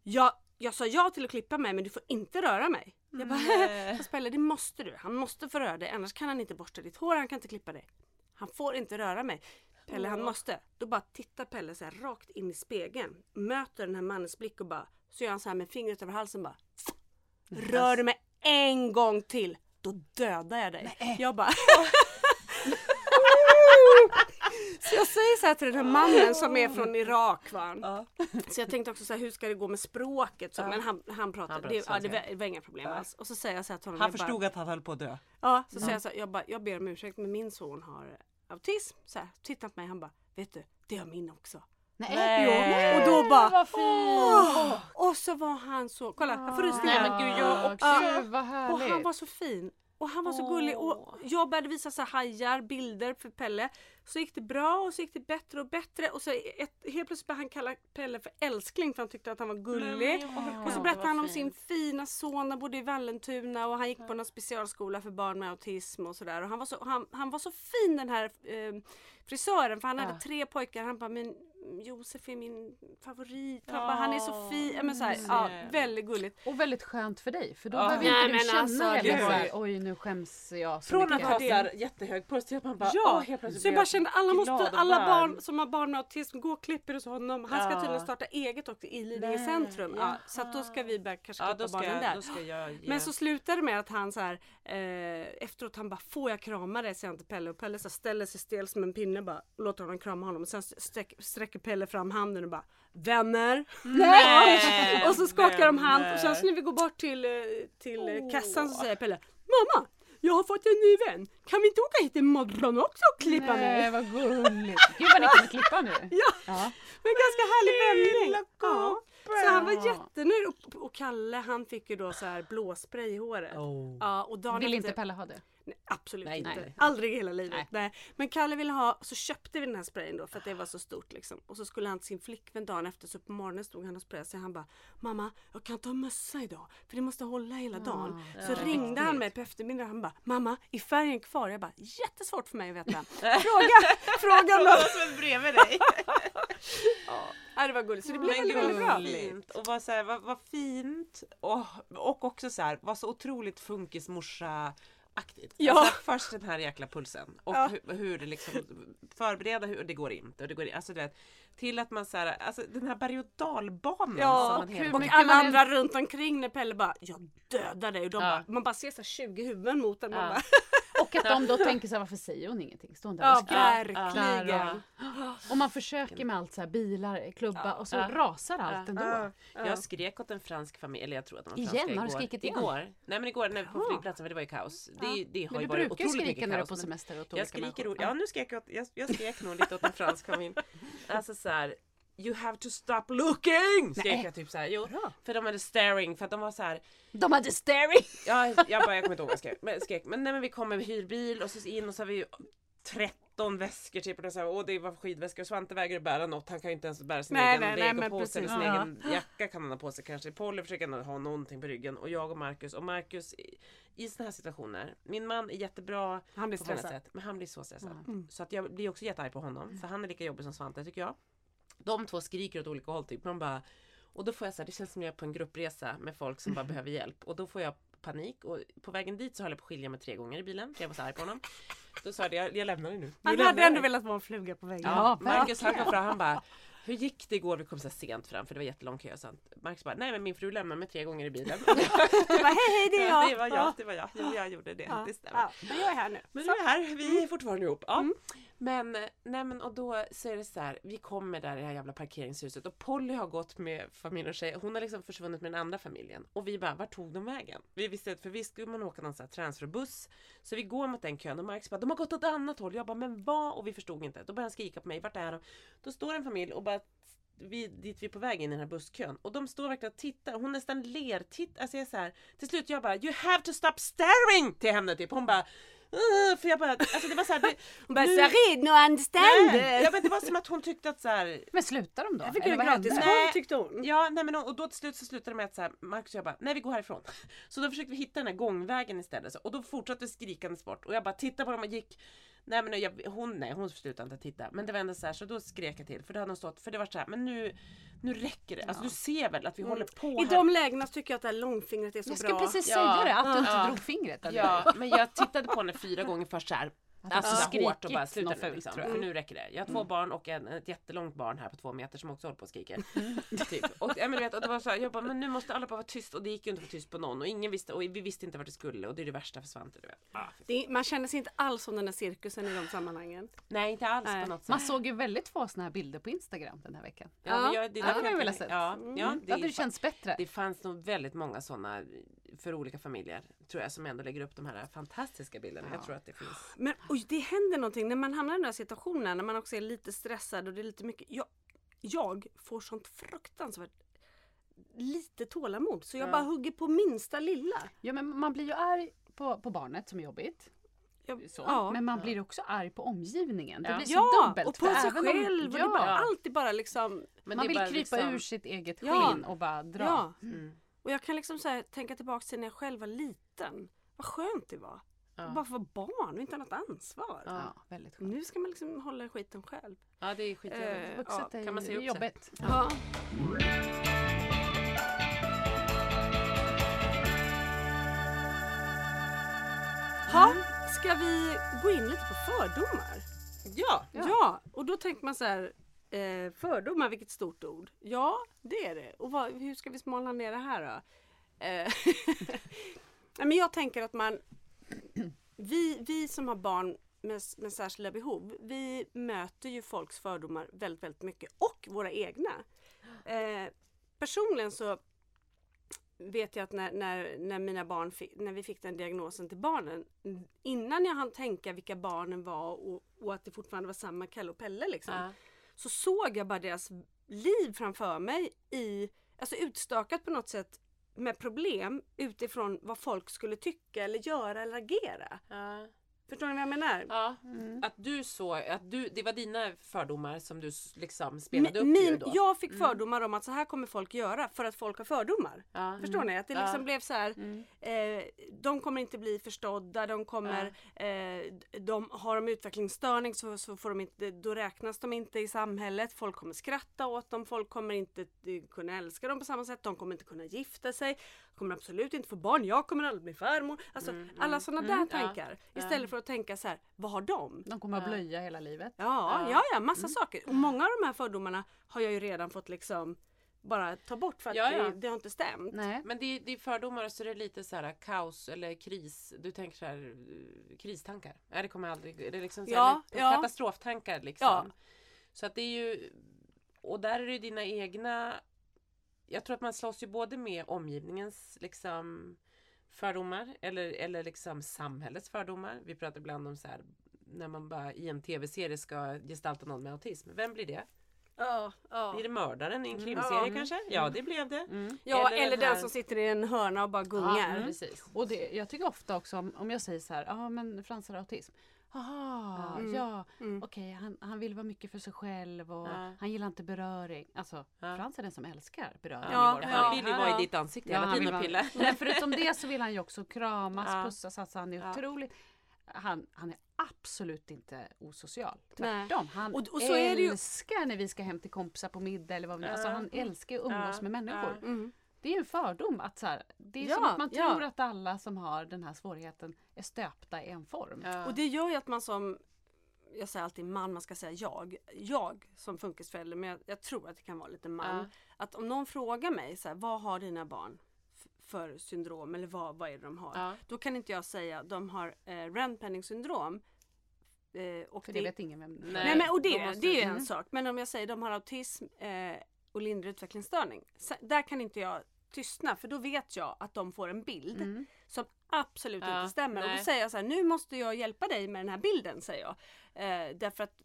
ja, jag sa ja till att klippa mig men du får inte röra mig. Jag bara, Nej. *laughs* fast Pelle det måste du. Han måste få röra dig annars kan han inte borsta ditt hår, han kan inte klippa dig. Han får inte röra mig. Pelle han måste. Då bara tittar Pelle så här rakt in i spegeln. Möter den här mannens blick och bara så gör han så här med fingret över halsen bara. Rör du mig en gång till då dödar jag dig. Jag bara *laughs* Så jag säger så här till den här mannen som är från Irak va. Så jag tänkte också så här, hur ska det gå med språket? Så, Men han, han pratade, Han det, pratade ja, det, var, det var inga problem alls. Och så säger jag så här till honom. Han förstod bara, att han höll på att dö. Ja, så säger jag så här, jag, bara, jag ber om ursäkt men min son har autism. Så här, tittar på mig han bara, vet du, det har min också. Nej. Jo. Och då bara, Vad fint! åh! Och så var han så, kolla jag får Nej rysningar. men gud jag också. Ja. Gud vad Och härligt. han var så fin. Och han var så gullig och jag började visa så här hajar, bilder för Pelle. Så gick det bra och så gick det bättre och bättre och så ett, helt plötsligt började han kalla Pelle för älskling för han tyckte att han var gullig. och så berättade han om sin fina son, han bodde i Vallentuna och han gick på någon specialskola för barn med autism och sådär. Och han var så, han, han var så fin den här eh, frisören för han hade tre pojkar. Han bara, men Josef är min favorit. Han, bara, han är så fin. Ja, Men så här, ja, väldigt gulligt. Och väldigt skönt för dig för då Ja. behöver inte du känna alltså, heller så här, oj nu skäms jag så Från att mycket. ha det- jättehög puls till att man bara Ja, åh, helt plötsligt så jag bara kände alla, måste, alla barn som har barn med autism, gå och klipper hos honom. Han ska Ja. tydligen starta eget också i Lidingö centrum. Ja, jaha. så att då ska vi börja kanske Ja klippa barnen jag, där. då ska jag ge. Men så slutade det med att han så här, eh, efteråt han bara får jag krama dig? Säger han till Pelle och Pelle så ställer sig stel som en pinne bara och låter honom krama honom och sen sträck, sträcker Pelle fram handen och bara Vänner! Nej, *laughs* och så skakar de hand och vänner. sen så när vi går bort till, eh, till eh, kassan så säger Pelle Mamma! Jag har fått en ny vän! Kan vi inte åka hit imorgon också och klippa mig? Nej vad gulligt. Gud vad ni kommer klippa nu. *laughs* Ja, Ja. men ganska härlig vändning. Ja. Så han var jättenöjd och, och Kalle han fick ju då så här blåspray i håret. Oh. Ja, och Vill inte Pelle ha det? Nej, absolut Nej, inte. nej. Aldrig i hela livet. Nej. Nej. Men Kalle ville ha, så köpte vi den här sprayen då för att det var så stort liksom. Och så skulle han till sin flickvän dagen efter så på morgonen stod han och sprayade sig. Han bara Mamma jag kan inte ha mössa idag för det måste hålla hela dagen. Så Ja, ringde han mig på eftermiddagen han bara Mamma är färgen kvar? Jag bara jättesvårt för mig att veta. *laughs* Fråga! Fråga någon! som är bredvid dig. *laughs* Ja, det var gulligt så det blev Men väldigt, väldigt bra. vad fint. Och vad, så här, vad, vad fint. Och, och också så här, vad så otroligt funkismorsa aktigt. Ja. Alltså, först den här jäkla pulsen och Ja. hur, hur det liksom förbereda hur det går inte och det går alltså du vet till att man så här, alltså den här berg och dalbanan som Ja, man hela och alla man är- andra runt omkring när Pelle bara Jag dödar dig och de Ja. bara, man bara ser så här 20 huvuden mot en. Man Ja. bara, *laughs* Och att de då tänker så här, varför säger hon ingenting? Står hon där och ja skriker? verkligen. Och man försöker med allt så här bilar, klubba och så Ja. rasar allt ändå. Ja, ja. Jag skrek åt en fransk familj, eller jag tror att de var Igen? franska igår. Har du skrikit igen? Igår. Nej men igår när, på flygplatsen för det var ju kaos. Det, det har Men ju du varit brukar ju otroligt skrika när du är på semester åt Jag olika skriker, människor. ja nu skrek jag, jag, jag skrek nog lite åt en fransk familj. *laughs* Alltså så här. You have to stop looking! Skrek jag typ såhär. Jo, för de hade staring för att de var så här. De hade staring! Ja, jag bara, jag kommer inte ihåg vad jag skrek. Men, skrek. men nej men vi kom med hyrbil och så in och så har vi ju 13 väskor typ och så här, och det var skidväskor och Svante vägrar bära något. Han kan ju inte ens bära sin Nej, egen nej, legopåse eller sin precis. egen jacka kan han ha på sig kanske. Polly försöker ändå ha någonting på ryggen och jag och Marcus och Marcus i, i såna här situationer. Min man är jättebra Han blir på stressad. sätt men han blir så stressad. Mm. Så att jag blir också jättearg på honom för han är lika jobbig som Svante tycker jag. De två skriker åt olika håll typ. De bara Och då får jag så här, det känns som jag är på en gruppresa med folk som bara *laughs* behöver hjälp. Och då får jag panik och på vägen dit så höll jag på att skilja mig tre gånger i bilen för jag var så arg på honom. Då sa jag, jag, jag lämnar dig nu. nu Han hade ändå dig." velat vara en fluga på väggen. Ja, Marcus han kom fram han bara hur gick det igår? Vi kom så sent fram för det var jättelång kö. Så Marcus bara, nej men min fru lämnade mig tre gånger i bilen. *laughs* Du bara, hej hej det är jag! det var jag, det var jag. Jo, jag gjorde det. Ja, det stämmer. ja, men jag är här nu. Men Så. nu är här, vi är fortfarande ihop. Ja. Men, nej men och då så är det så här, vi kommer där i det här jävla parkeringshuset och Polly har gått med familj och tjej. Hon har liksom försvunnit med den andra familjen. Och vi bara, vart tog de vägen? Vi visste för vi skulle man åka någon sån här transferbuss. Så vi går mot den kön och Marcus bara, de har gått åt ett annat håll. Jag bara, men vad? Och vi förstod inte. Då började han skrika på mig, vart är de? Då står en familj och bara vi, dit vi är på väg in i den här busskön. Och de står verkligen och tittar. Hon nästan ler. Titt, alltså jag är så här, till slut jag bara You have to stop staring! Till henne typ. Hon bara för jag bara, alltså det var så här, det, Hon bara, nu- Sarid, no understand! Nej, ja, men det var som att hon tyckte att så här, Men slutar de då? Jag fick Eller ju vad gratis hände? korv tyckte hon. Ja, nej men och och då till slut så slutade det med att så här, Marcus och jag bara, nej vi går härifrån. Så då försökte vi hitta den här gångvägen istället. Så, och då fortsatte skrikandes bort. Och jag bara tittade på dem och gick. Nej men jag, hon, nej hon slutade inte titta. Men det var ändå så här, så då skrek jag till. För då hade hon stått, för det var så här, men nu, nu räcker det. Alltså du ser väl att vi håller på Mm. I här. de lägena tycker jag att det här långfingret är så Jag bra. skulle precis Ja. säga det, att du inte Ja. drog fingret. eller? Ja, men jag tittade på henne fyra gånger först så här. Alltså Ja. hårt och bara Skrikit sluta nu fult, liksom. tror jag. För nu räcker det. Jag har två barn och en, ett jättelångt barn här på två meter som också håller på och skriker. typ. och, ja, men du vet, och det var så här, jag bara, men nu måste alla bara vara tyst och det gick ju inte att vara tyst på någon och ingen visste och vi visste inte vart det skulle och det är det värsta för Svante. Du vet. Ah, fy- Det, man känner sig inte alls som den där cirkusen i de sammanhangen. Nej inte alls Nej. på något sätt. Man såg ju väldigt få såna här bilder på Instagram den här veckan. Ja, men jag, det, Ja, det hade jag kan- velat sett. Ja, ja, Det hade ju känts bättre. Det fanns nog väldigt många sådana för olika familjer tror jag som ändå lägger upp de här fantastiska bilderna. Jag tror att det finns. Men oj, det händer någonting när man hamnar i den där situationen när man också är lite stressad och det är lite mycket. Jag, jag får sånt fruktansvärt lite tålamod så jag Ja. bara hugger på minsta lilla. Ja, men man blir ju arg på, på barnet som är jobbigt. Så. ja. Men man blir också arg på omgivningen. Det Ja. blir så ja, dubbelt. och på för sig även om- själv. och det är ja, bara, alltid bara liksom. Men man vill bara krypa liksom- ur sitt eget Ja. skinn och bara dra. Ja. Mm. Och jag kan liksom så här, tänka tillbaka till när jag själv var liten. Vad skönt det var. Ja. Bara få vara barn och inte ha något ansvar. Ja. Väldigt skönt. Nu ska man liksom hålla skiten själv. Ja det är skitjobbigt. Eh, Vuxet ja, är kan man säga jobbigt. Ja. Ha, ska vi gå in lite på fördomar? Ja! Ja, och då tänker man så här. Eh, fördomar, vilket stort ord. Ja, det är det. Och vad, hur ska vi smalna ner det här då? Eh, *laughs* men jag tänker att man vi, vi som har barn med, med särskilda behov, vi möter ju folks fördomar väldigt, väldigt mycket och våra egna. Eh, personligen så vet jag att när, när, när mina barn fick, när vi fick den diagnosen till barnen, innan jag hann tänka vilka barnen var och, och att det fortfarande var samma Kalle och Pelle liksom, Ja så såg jag bara deras liv framför mig i, alltså utstakat på något sätt med problem utifrån vad folk skulle tycka eller göra eller agera. Ja. Förstår ni vad jag menar? Ja, Mm. att du såg, att du, det var dina fördomar som du liksom spelade Min, upp min, då. jag fick fördomar om att så här kommer folk göra för att folk har fördomar. Ja. Förstår ni? Att det liksom Ja. blev så här. Mm. Eh, de kommer inte bli förstådda, de kommer, eh, de, har de utvecklingsstörning så, så får de inte, då räknas de inte i samhället. Folk kommer skratta åt dem, folk kommer inte eh, kunna älska dem på samma sätt, de kommer inte kunna gifta sig, kommer absolut inte få barn, jag kommer aldrig bli farmor. Alltså alla sådana där ja, tankar. Istället för att tänka så här, vad har de? De kommer att blöja hela livet. Ja, ja, ja, massa saker. Och många av de här fördomarna har jag ju redan fått liksom bara ta bort för att Ja, ja. Det, det har inte stämt. Nej. Men det, det är fördomar så det är lite så här kaos eller kris. Du tänker så här eh, kristankar. Nej, det kommer aldrig. Det är liksom så här, Ja, eller ja. Katastroftankar liksom. Ja. Så att det är ju. Och där är det dina egna. Jag tror att man slåss ju både med omgivningens liksom fördomar eller, eller liksom samhällets fördomar. Vi pratar ibland om så här när man bara i en tv-serie ska gestalta någon med autism. Vem blir det? Ja, ja. Blir det mördaren i en krimserie kanske? Ja, det blev det. ja eller eller, den den här- som sitter i en hörna och bara gungar. Precis. Och det, jag tycker ofta också om, om jag säger så här, ja men Frans har autism. Jaha, ja, Mm. okej han, han vill vara mycket för sig själv och Ja. han gillar inte beröring. Alltså Ja. Frans är den som älskar beröring Ja, i. Han vill ju vara i ditt ansikte hela tiden och pilla. Men förutom det så vill han ju också kramas, Ja. pussas. Alltså han är Ja. otroligt Han, han är absolut inte osocial. Nej. Tvärtom. Han Och- och så är det ju- älskar när vi ska hem till kompisar på middag eller vad vi nu Alltså han älskar att umgås med människor. Mm. Det är ju en fördom att så här, det är Ja, som att man ja. tror att alla som har den här svårigheten är stöpta i en form. Ja. Och det gör ju att man som, jag säger alltid man, man ska säga jag. Jag som funkisförälder, men jag, jag tror att det kan vara lite man. Ja. Att om någon frågar mig så här, vad har dina barn för syndrom eller vad, vad är det de har? Ja. Då kan inte jag säga de har eh, Rand-Penning syndrom. Eh, och För det vet ingen vem Nej. Nej men och det, måste- det är ju Mm. en sak. Men om jag säger de har autism eh, och lindrig utvecklingsstörning. Så, där kan inte jag tystna för då vet jag att de får en bild Mm. som absolut Ja, inte stämmer. Och nej. då säger jag så här, nu måste jag hjälpa dig med den här bilden säger jag. Eh, därför att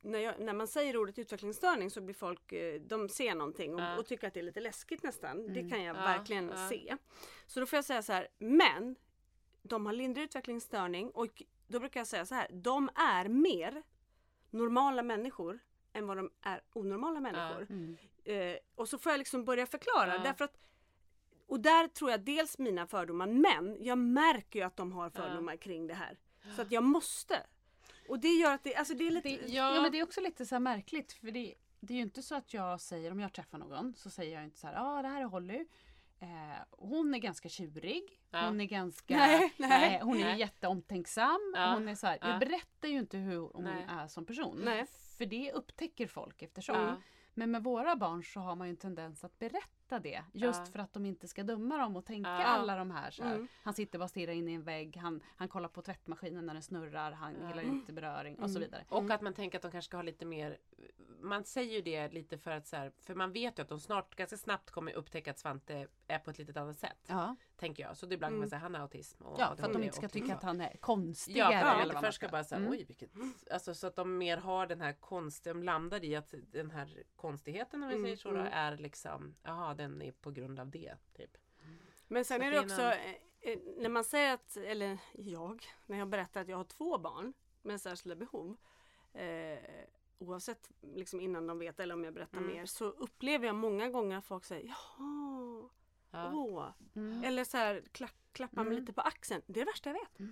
när, jag, när man säger ordet utvecklingsstörning så blir folk, eh, de ser någonting och, Ja. och tycker att det är lite läskigt nästan. Det Mm. kan jag Ja, verkligen se. Så då får jag säga så här, men de har lindrig utvecklingsstörning och då brukar jag säga så här, de är mer normala människor än vad de är onormala människor. Mm. Eh, och så får jag liksom börja förklara därför att och där tror jag dels mina fördomar men jag märker ju att de har fördomar kring det här. Så att jag måste. Och det gör att det, alltså det är lite... Det, ja. men det är också lite så här märkligt för det, det är ju inte så att jag säger om jag träffar någon så säger jag inte så här, ja ah, det här är Holly. Eh, hon är ganska tjurig. Ja. Hon är ganska, Nej, nej. eh, hon är Nej. jätteomtänksam. Ja. Hon är så här, Ja. jag berättar ju inte hur hon Nej. är som person. Nej. För det upptäcker folk eftersom. Ja. Men med våra barn så har man ju en tendens att berätta det. Just Ja. för att de inte ska döma dem och tänka Ja. alla de här. Så här. Mm. Han sitter bara och stirrar in i en vägg. Han, han kollar på tvättmaskinen när den snurrar. Han Ja. gillar inte beröring och så vidare. Och att man tänker att de kanske ska ha lite mer Man säger ju det lite för att så här, För man vet ju att de snart ganska snabbt kommer upptäcka att Svante är på ett litet annat sätt. Ja. Tänker jag. Så det ibland kan man säga han har autism. Och Ja, för att de inte ska tycka att han är konstigare. Ja, för att de först ska bara säga Mm. oj vilket Alltså så att de mer har den här konst De landar i att den här konstigheten om vi Mm, säger så då, mm. är liksom Jaha den är på grund av det. Typ. Men sen Så är det också, någon- eh, eh, när man säger att, eller jag, när jag berättar att jag har två barn med särskilda behov. Eh, oavsett liksom innan de vet eller om jag berättar Mm. mer så upplever jag många gånger att folk säger jaha, Ja. åh. Mm. Eller så här klapp, klappar mig Mm. lite på axeln. Det är det värsta jag vet.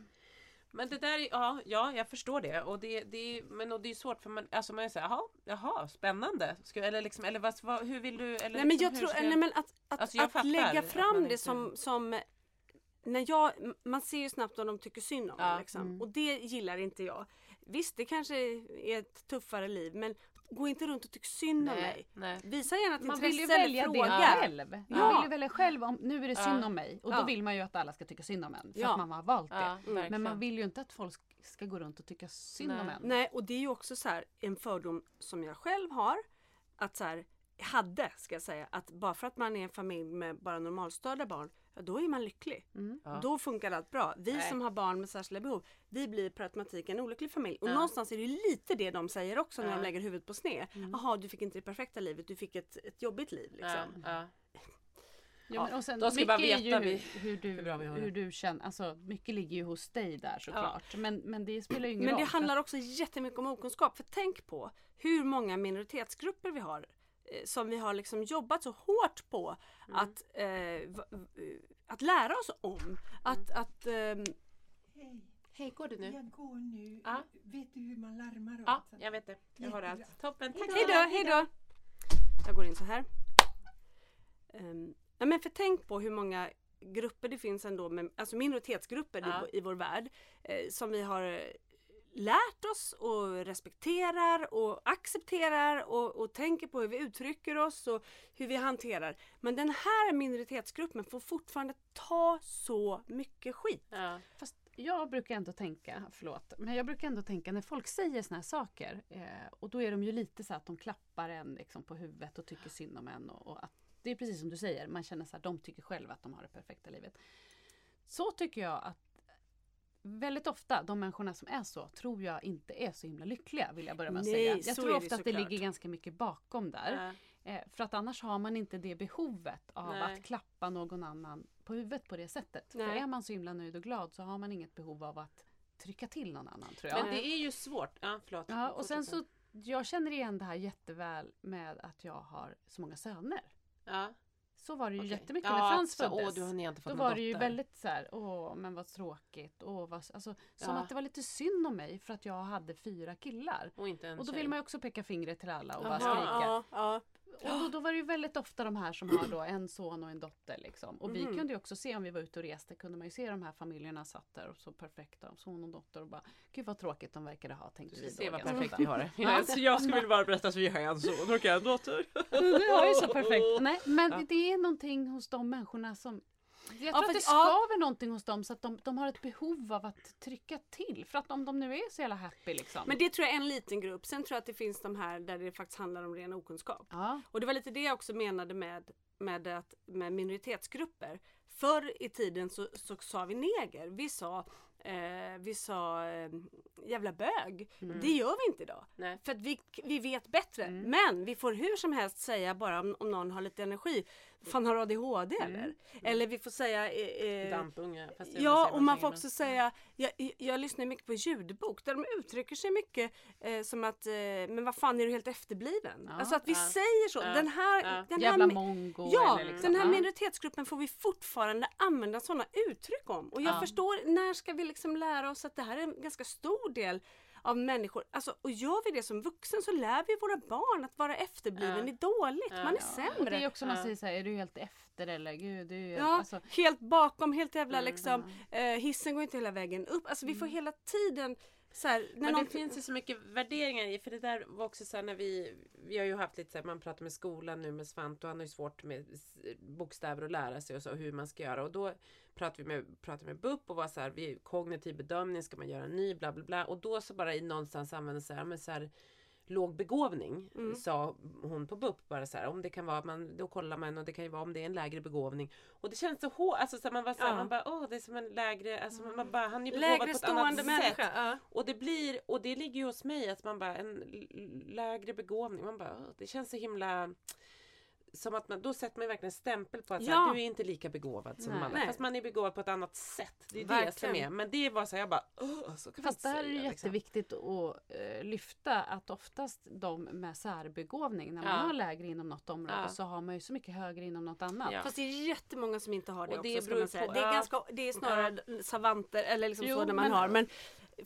Men det där, är- ja, ja jag förstår det. Och det, det, är- men och det är svårt för man, alltså man såhär, jaha, jaha, spännande. Ska, eller liksom, eller vad, vad, hur vill du? Eller Nej men liksom, jag tror, ska- nej, men att, att, Alltså, jag att lägga att fram man det inte- som, som när jag, man ser ju snabbt om de tycker synd om Ja, liksom. mm. och det gillar inte jag. Visst det kanske är ett tuffare liv men gå inte runt och tyck synd om mig. nej. Visa gärna ett Man vill ju intresse eller välja fråga. det själv. Man Ja. vill ju välja själv om nu är det synd Ja. om mig. Och Ja. då vill man ju att alla ska tycka synd om en. För Ja. att man har valt det. Ja, Mm. Men man vill ju inte att folk ska gå runt och tycka synd om Nej. en. Nej och det är ju också så här en fördom som jag själv har. Att så här, hade ska jag säga att bara för att man är en familj med bara normalstörda barn, ja, då är man lycklig. Mm. Ja. Då funkar allt bra. Vi Nej. som har barn med särskilda behov, vi blir per automatik en olycklig familj. Och Ja. någonstans är det ju lite det de säger också när Ja. de lägger huvudet på sned. Jaha, du fick inte det perfekta livet, du fick ett, ett jobbigt liv. Ja, Liksom. ja. Ja, men och sen, Då ska vi mycket bara ju veta hur, vi- hur, du, hur bra vi har hur det. du känner. Alltså, mycket ligger ju hos dig där såklart. Men, men det spelar ju ingen Men roll. det för handlar också jättemycket om okunskap. För tänk på hur många minoritetsgrupper vi har som vi har liksom jobbat så hårt på Mm. att, eh, att lära oss om. Att, Mm. att, ehm, Hej, Hej, går du nu? jag går nu. Ja. Vet du hur man larmar? Ja, sånt? jag vet det. Jag har allt. Toppen, tack hej då, hej då! Jag går in så här. Um, ja, men för tänk på hur många grupper det finns ändå, med, alltså minoritetsgrupper i Ja. vår- i vår värld eh, som vi har eh, lärt oss och respekterar och accepterar och, och tänker på hur vi uttrycker oss och hur vi hanterar. Men den här minoritetsgruppen får fortfarande ta så mycket skit. Ja. Fast jag brukar ändå tänka, förlåt, men jag brukar ändå tänka när folk säger såna här saker eh, och då är de ju lite så att de klappar en liksom på huvudet och tycker synd om en och, och att det är precis som du säger, man känner så här, de tycker själva att de har det perfekta livet. Så tycker jag att väldigt ofta, de människorna som är så, tror jag inte är så himla lyckliga vill jag börja med att Nej, säga. Jag tror det ofta att det ligger ganska mycket bakom där. Eh, för att annars har man inte det behovet av Nej. att klappa någon annan på huvudet på det sättet. För Nej. är man så himla nöjd och glad så har man inget behov av att trycka till någon annan tror jag. Men det är ju svårt. Ja, förlåt. Ja, och sen så, jag känner igen det här jätteväl med att jag har så många söner. Ja. Så var det ju Okej. jättemycket Ja, när Frans så, föddes. Åh, du har inte fått Då var det ju dotter. väldigt så här, åh men vad tråkigt. Åh, vad, alltså, som Ja. att det var lite synd om mig för att jag hade fyra killar. Och inte en Och då tjej. vill man ju också peka fingret till alla och bara Ja, skrika. ja. Och då, då var det ju väldigt ofta de här som har då en son och en dotter. Liksom. Och vi Mhm. kunde ju också se om vi var ute och reste kunde man ju se de här familjerna satt där och så perfekta. Son och dotter och bara Gud vad tråkigt de verkade ha tänkte vi då se vad perfekt vi har det. *laughs* Så jag skulle bara berätta att vi har en son och en dotter. *laughs* Du har ju så perfekt. Nej, men Ja. det är någonting hos de människorna som jag Ja, tror för att det att- ja. skaver någonting hos dem så att de, de har ett behov av att trycka till. För att om de nu är så jävla happy liksom. Men det tror jag är en liten grupp. Sen tror jag att det finns de här där det faktiskt handlar om ren okunskap. ja. Och det var lite det jag också menade med, med, att, med minoritetsgrupper. Förr i tiden så, så sa vi neger. Vi sa, eh, vi sa eh, jävla bög. Det gör vi inte idag. Nej. För att vi, vi vet bättre. Men vi får hur som helst säga bara om, om någon har lite energi. Fan har ADHD eller? Eller vi får säga eh, eh, Dampunge. Ja, och man får också säga, jag, jag lyssnar mycket på ljudbok där de uttrycker sig mycket eh, som att, eh, men vad fan är du helt efterbliven? Ja, alltså att vi ja, säger så. ja, Den här, den Jävla här, mongo. Ja, liksom. den här minoritetsgruppen får vi fortfarande använda sådana uttryck om. Och jag Ja. förstår, när ska vi liksom lära oss att det här är en ganska stor del av människor. Alltså, och gör vi det som vuxen så lär vi våra barn att vara efterbliven Ja. är dåligt. Ja. Man är Ja. Och sämre. det är också man säger så här, är du helt efter eller gud du är Ja, alltså, helt bakom, helt jävla Mm, liksom. Eh, hissen går inte hela vägen upp. Alltså vi får hela tiden här, Men någon... det finns ju så mycket värderingar i, för det där var också så här när vi, vi har ju haft lite så här, man pratar med skolan nu med Svante och han har ju svårt med bokstäver att lära sig och så hur man ska göra. Och då pratade vi med, pratade med BUP och var så här, vi, kognitiv bedömning ska man göra en ny bla bla bla. Och då så bara i någonstans använda så här, men så här låg begåvning Mm. sa hon på BUP bara så här om det kan vara man då kollar man och det kan ju vara om det är en lägre begåvning och det känns så hårt alltså så här, man var så här, Ja. man bara åh det är som en lägre alltså man bara han är ju begåvad på ett annat stående sätt människa. Ja. och det blir, och det ligger ju hos mig att man bara, en lägre begåvning, man bara, "Åh, det känns så himla som att man, då sätter man verkligen stämpel på att Ja. här, du är inte lika begåvad som Nej. alla. Fast man är begåvad på ett annat sätt. Det är det som Verkligen. är. Men det var så här, jag bara, "Åh, så kan Fast där inte är liksom. jätteviktigt att eh, lyfta att oftast de med särbegåvning, när man Ja. har lägre inom något område Ja. så har man ju så mycket högre inom något annat. Ja. Fast det är jättemånga som inte har det Och det också. Ska man säga. på- det, är ganska, det är snarare savanter eller liksom Jo, så där man men- har. Men,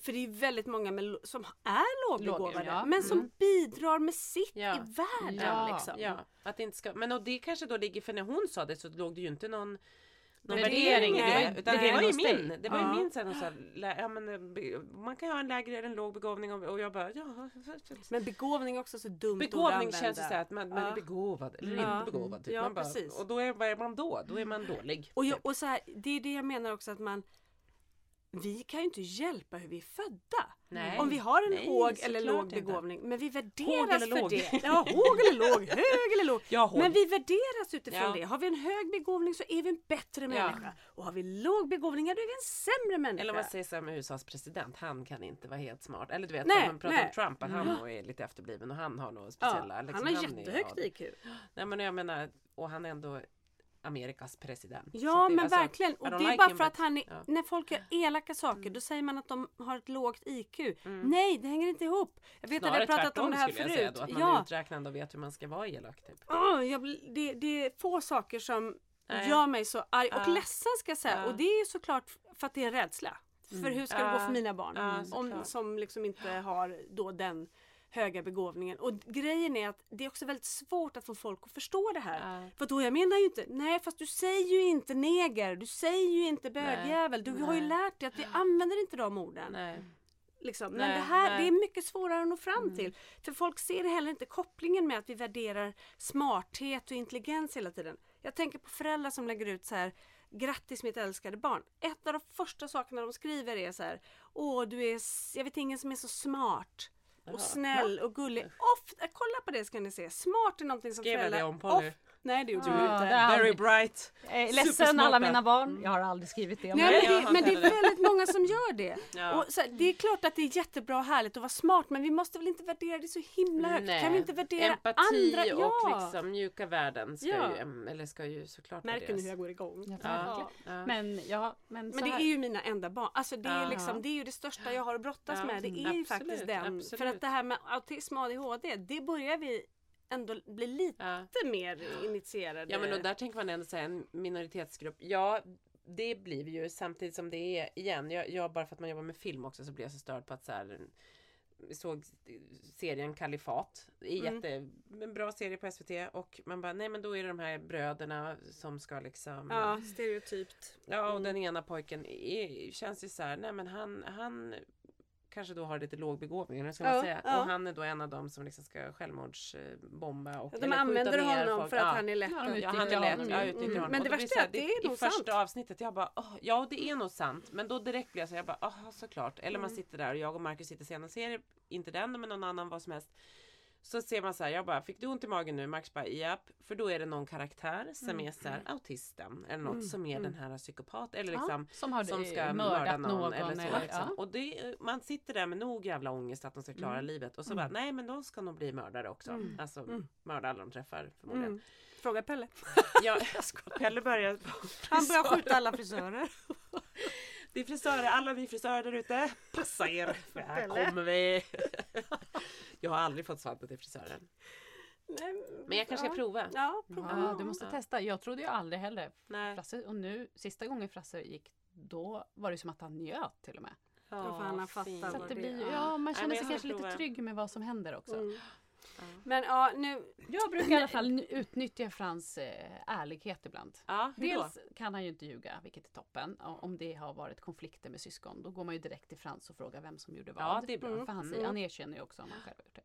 för det är väldigt många som är lågbegåvade ja. men som Mm. bidrar med sitt Ja. i världen. Ja. Liksom. Ja, att det inte ska, men och det kanske då ligger, för när hon sa det så låg det ju inte någon någon Värdering nej. det. Utan Nej. det var ju min. Det var ju Ja. min sån så här, lä- ja, men, eh, Man kan ha en lägre eller en låg begåvning och, och jag bara ja. Men begåvning är också så dumt Begåvning känns ju så här att man, man är begåvad eller Ja. inte begåvad. Typ. Ja, man bara, precis. Och då är, vad är man då? Då är man dålig. Och, jag, typ. och så här, det är det jag menar också att man vi kan ju inte hjälpa hur vi är födda. Nej. Om vi har en Nej, håg eller låg inte. begåvning. Men vi värderas för låg? det. Ja, håg eller låg, hög eller låg. *laughs* Ja. Men vi värderas utifrån Ja. det. Har vi en hög begåvning så är vi en bättre människa. Och har vi låg begåvning, ja, då är vi en sämre människa. Eller om man säger så med USAs president, han kan inte vara helt smart. Eller du vet, Nej, man pratar nej. om Trump, att han nog är lite efterbliven och han har några speciella... ja, liksom, han har jättehögt ja, IQ. Nej men jag menar, och han ändå Amerikas president. Ja men alltså, verkligen. Och det är like bara him, för att han är, ja. Mm. när folk gör elaka saker då säger man att de har ett lågt IQ. Nej det hänger inte ihop. Jag vet att Snarare jag har pratat om det här skulle jag säga förut. då, att man ja. är uträknande och vet hur man ska vara elak. Typ. Åh, jag, det, det är få saker som Nej. gör mig så arg och Ja. ledsen ska jag säga. Mm. Och det är såklart för att det är en rädsla. För hur ska det gå Ja. för mina barn? Ja, om, som liksom inte har då den höga begåvningen. Och grejen är att det är också väldigt svårt att få folk att förstå det här. Ja. För då jag menar ju inte, nej fast du säger ju inte neger, du säger ju inte bögjävel. Du har ju Nej. lärt dig att vi använder inte de orden. Nej. Liksom. Men Nej, det här nej. det är mycket svårare att nå fram till. För folk ser heller inte kopplingen med att vi värderar smarthet och intelligens hela tiden. Jag tänker på föräldrar som lägger ut så här Grattis mitt älskade barn. Ett av de första sakerna de skriver är så här Åh du är, jag vet ingen som är så smart. Och snäll och gullig. Ofta, kolla på det ska ni se. Smart är någonting som föräldrar... det om Polly? of- Nej det gjorde Ja, du det inte. är Very bright. Jag är Supersmarta. ledsen alla mina barn. Jag har aldrig skrivit det. om Nej, men, det, men det är väldigt många som gör det. Ja. Och så det är klart att det är jättebra och härligt att vara smart men vi måste väl inte värdera det så himla högt? Nej. Kan vi inte värdera Empati andra? och Ja! liksom mjuka värden ska, Ja. ju, eller ska ju såklart Märker ni hur jag går igång? Ja, Ja. Men ja, men, Men det är ju mina enda barn. Alltså det är, liksom, det är ju det största jag har att brottas Ja, med. Det är ju absolut, faktiskt den. absolut. För att det här med autism och ADHD, det börjar vi ändå bli lite Ja. mer initierade. Ja men och där tänker man ändå säga en minoritetsgrupp. Ja det blir vi ju samtidigt som det är igen. Jag, jag bara för att man jobbar med film också så blir jag så störd på att så här, vi såg serien Kalifat. Det är Mm. jätte, en bra serie på SVT och man bara nej men då är det de här bröderna som ska liksom Ja, stereotypt. Ja, och den ena pojken är, känns ju så här, nej men han, han kanske då har lite låg begåvning, eller vad ska man Ja, säga. ja. Och han är då en av dem som liksom ska självmordsbomba och De eller skjuta använder honom folk. för att Ja. han är lätt Ja, att de Ja, han är lätt. Ja, Mm. utnyttjar honom. Men Och det värsta så är att det är I nog första sant. avsnittet, jag bara, åh, ja det är nog sant. Men då direkt blir jag så här, jag bara, aha såklart. Eller Mm. man sitter där och jag och Marcus sitter och ser inte den men någon annan, vad som helst. Så ser man så här, jag bara, fick du ont i magen nu? Marcus bara, japp. För då är det någon karaktär som Mm. är så här, autisten eller något som är den här psykopat eller Ja, liksom som har som ska mörda någon, någon. eller så. eller- liksom. ja. Och det, man sitter där med nog jävla ångest att de ska klara Mm. livet och så bara nej men de ska nog bli mördare också. Alltså mörda alla de träffar förmodligen. Mm. Fråga Pelle. *laughs* Ja, Pelle börjar *laughs* Han börjar skjuta alla frisörer. *laughs* Det är frisörer, alla ni frisörer där ute. Passa er, för här kommer vi. *laughs* Jag har aldrig fått Svante till frisören. Nej, Men jag kanske ska prova. Ja, prova. Ja, du måste Ja. testa. Jag trodde ju aldrig heller Nej. Frasse, och nu sista gången Frasse gick då var det som att han njöt till och med. Ja, för han har fattat det det blir, ja, man känner jag sig kanske lite trygg med vad som händer också. Mm. Men ja, nu... Jag brukar i alla fall utnyttja Frans eh, ärlighet ibland. Ja? Dels kan han ju inte ljuga, vilket är toppen. Om det har varit konflikter med syskon, då går man ju direkt till Frans och frågar vem som gjorde vad. Ja, det är bra. För han, säger, han erkänner ju också om han själv har gjort det.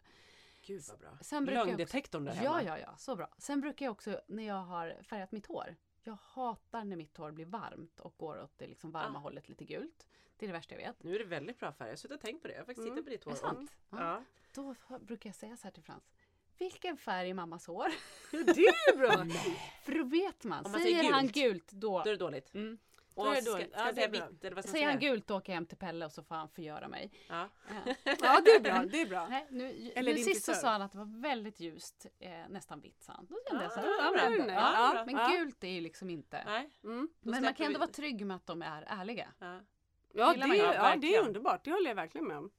Gud vad bra. Sen brukar Lögndetektorn där Ja, hemma. ja, ja, så bra. Sen brukar jag också när jag har färgat mitt hår. Jag hatar när mitt hår blir varmt och går åt det liksom varma Ah. hållet lite gult. Det är det värsta jag vet. Nu är det väldigt bra färg. Jag har suttit och tänkt på det. Jag har faktiskt tittat på ditt hår. Är det sant? Ja. Ja. Då brukar jag säga så här till Frans. Vilken färg är mammas hår? Det är bra! *laughs* För då vet man. Om man säger säger han gult, gult då. Då är det dåligt. Mm. Och Då är det ska, ska Ja, säga eller vad ska Säger han säga? gult då åker jag hem till Pelle och så får han förgöra mig. Ja. Eh, *laughs* Ja, det är bra. Det är bra. Nej, nu, Eller nu din sist så sa han att det var väldigt ljust, eh, nästan vitt sa han. Då kände jag så här, Ah, ja, men, ja, ja, ja. gult är ju liksom inte. Nej. Mm. Men man kan ändå vi- vara trygg med att de är ärliga. Ja. Ja, det är, ja, det är underbart. Det håller jag verkligen med om.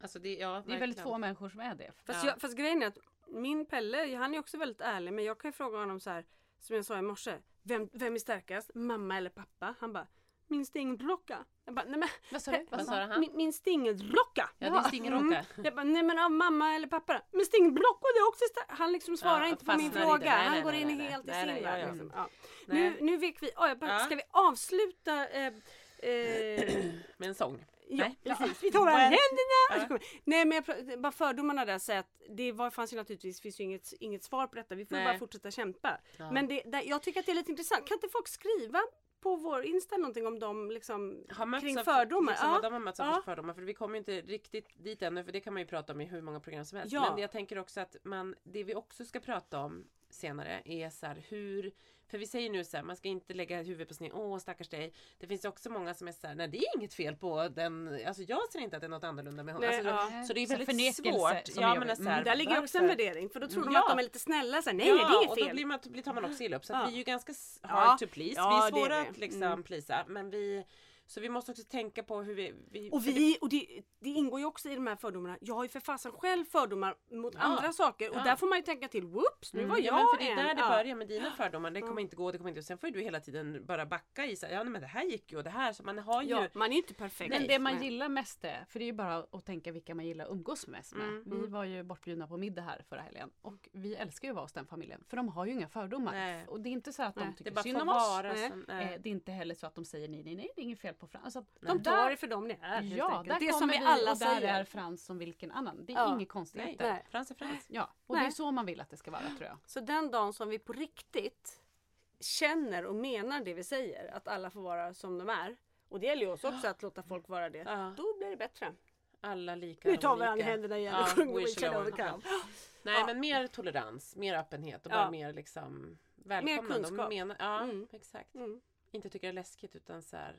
Alltså det, ja, Det är väldigt få människor som är det. Fast, Ja. jag, fast grejen är att min Pelle, han är också väldigt ärlig men jag kan ju fråga honom så här som jag sa i morse. Vem, vem är starkast? Mamma eller pappa? Han bara Min stingelrocka. Jag bara, nej men, Vad sa du? Vad sa han? Min, min stingelrocka. Ja, din stingelrocka. Jag bara, nej men av mamma eller pappa. Men stingelrocka det är också. Han liksom svarar Ja, inte på min fråga. inte. Nej, han nej, går nej, in helt i sin värld. Liksom. Ja. Nu, nu vek vi, oh, jag bara, ska vi avsluta eh, eh, *clears throat* Med en sång. Ja, Nej. precis. Vi tar händerna. Ja. Så Nej men jag, bara fördomarna där säger att det var, fanns ju naturligtvis finns ju inget, inget svar på detta. Vi får Nej. bara fortsätta kämpa. Ja. Men det, där, jag tycker att det är lite intressant. Kan inte folk skriva på vår Insta någonting om dem liksom kring fördomar? Liksom, Ja. de har mötts av Ja. för fördomar. För vi kommer inte riktigt dit ännu. För det kan man ju prata om i hur många program som helst. Ja. Men jag tänker också att man, det vi också ska prata om senare är så här hur för vi säger nu så här, man ska inte lägga huvudet på sned. Åh stackars dig. Det finns också många som är så här, nej det är inget fel på den. Alltså jag ser inte att det är något annorlunda med honom. Nej, Alltså, ja. Så det är väldigt svårt. Ja, är men jobbigt. så här, Där ligger också en värdering för då tror de Ja. att de är lite snälla. Så här, nej ja, nej det är och då fel. blir man, tar man också illa upp. Så vi är ju ganska hard to please. Vi är det är svåra vi. att liksom Mm. plisa. Men vi, så vi måste också tänka på hur vi... vi Och, vi, och det, det ingår ju också i de här fördomarna. Jag har ju för fasen själv fördomar mot Ja. andra saker och Ja. där får man ju tänka till. Whoops, nu var Mm, jag ja, men för det är en. där det Ja. börjar med dina fördomar. Det kommer inte gå, det kommer inte Sen får ju du hela tiden bara backa i så här, ja men det här gick ju och det här. Så man har ju... Ja, man är inte perfekt. Men det man Nej. gillar mest är, för det är ju bara att tänka vilka man gillar att umgås mest med. Mm, Vi var ju bortbjudna på middag här förra helgen och vi älskar ju att vara hos den familjen för de har ju inga fördomar. Nej. Och det är inte så att de Nej, tycker bara synd får om oss. som... Eh, nej. Det är inte heller så att de säger nej, nej, nej, det är inget fel på Frans. Alltså, De där- tar det för dem det är. Ja, där det är som vi alla och där säger. är Frans som vilken annan. Det är Ja. konstigheter. Nej. Frans är Frans. Ja, och Nej. det är så man vill att det ska vara tror jag. Så den dagen som vi på riktigt känner och menar det vi säger, att alla får vara som de är. Och det gäller ju oss också att låta folk vara det. Ja. Då blir det bättre. Alla lika. Nu tar vi varandra i händerna igen och sjunger we shall overcome. Nej men mer tolerans, mer öppenhet och bara mer liksom välkomnande. och kunskap. Mena, ja, Mm. exakt. Mm. Inte tycka det är läskigt utan så här.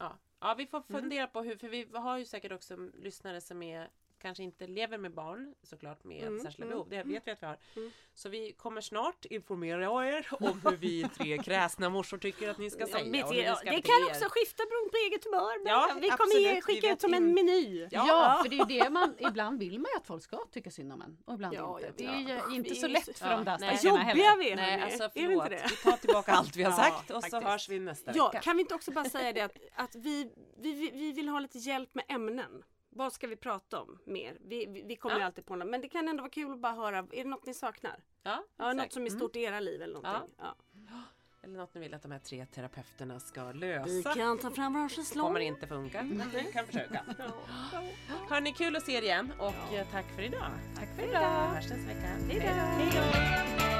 Ja. ja, vi får fundera på hur, för vi har ju säkert också lyssnare som är kanske inte lever med barn såklart med Mm, särskilda mm, behov. Det vet vi att vi har. Mm. Så vi kommer snart informera er om hur vi *laughs* tre kräsna morsor tycker att ni ska säga. Ja, ni ja, ska det bete kan er. också skifta beroende på eget humör. Men Ja, vi kommer absolut. Vi skicka ut som en meny. Ja, för det är ju det man, ibland vill man ju att folk ska tycka synd om en och ibland Ja, inte. Det är ju inte Vi så är lätt för de där nej. stackarna Jobbiga heller. vi är Nej, alltså Är vi förlåt. inte det? Vi tar tillbaka allt vi har Ja, sagt och så hörs vi nästa Ja, vecka. kan vi inte också bara säga det att, att vi, vi, vi, vi vill ha lite hjälp med ämnen. Vad ska vi prata om mer? Vi, vi, vi kommer ju Ja. alltid på något. Men det kan ändå vara kul att bara höra. Är det något ni saknar? Ja, Ja, något som är stort i era liv eller någonting. Ja. *gasps* Eller något ni vill att de här tre terapeuterna ska Vi lösa. kan ta fram våra schäslong. kommer inte funka, men vi kan försöka. *laughs* Hörni, kul att se er igen och eh, tack för idag. Tack för idag. Hörs nästa vecka. Hej då.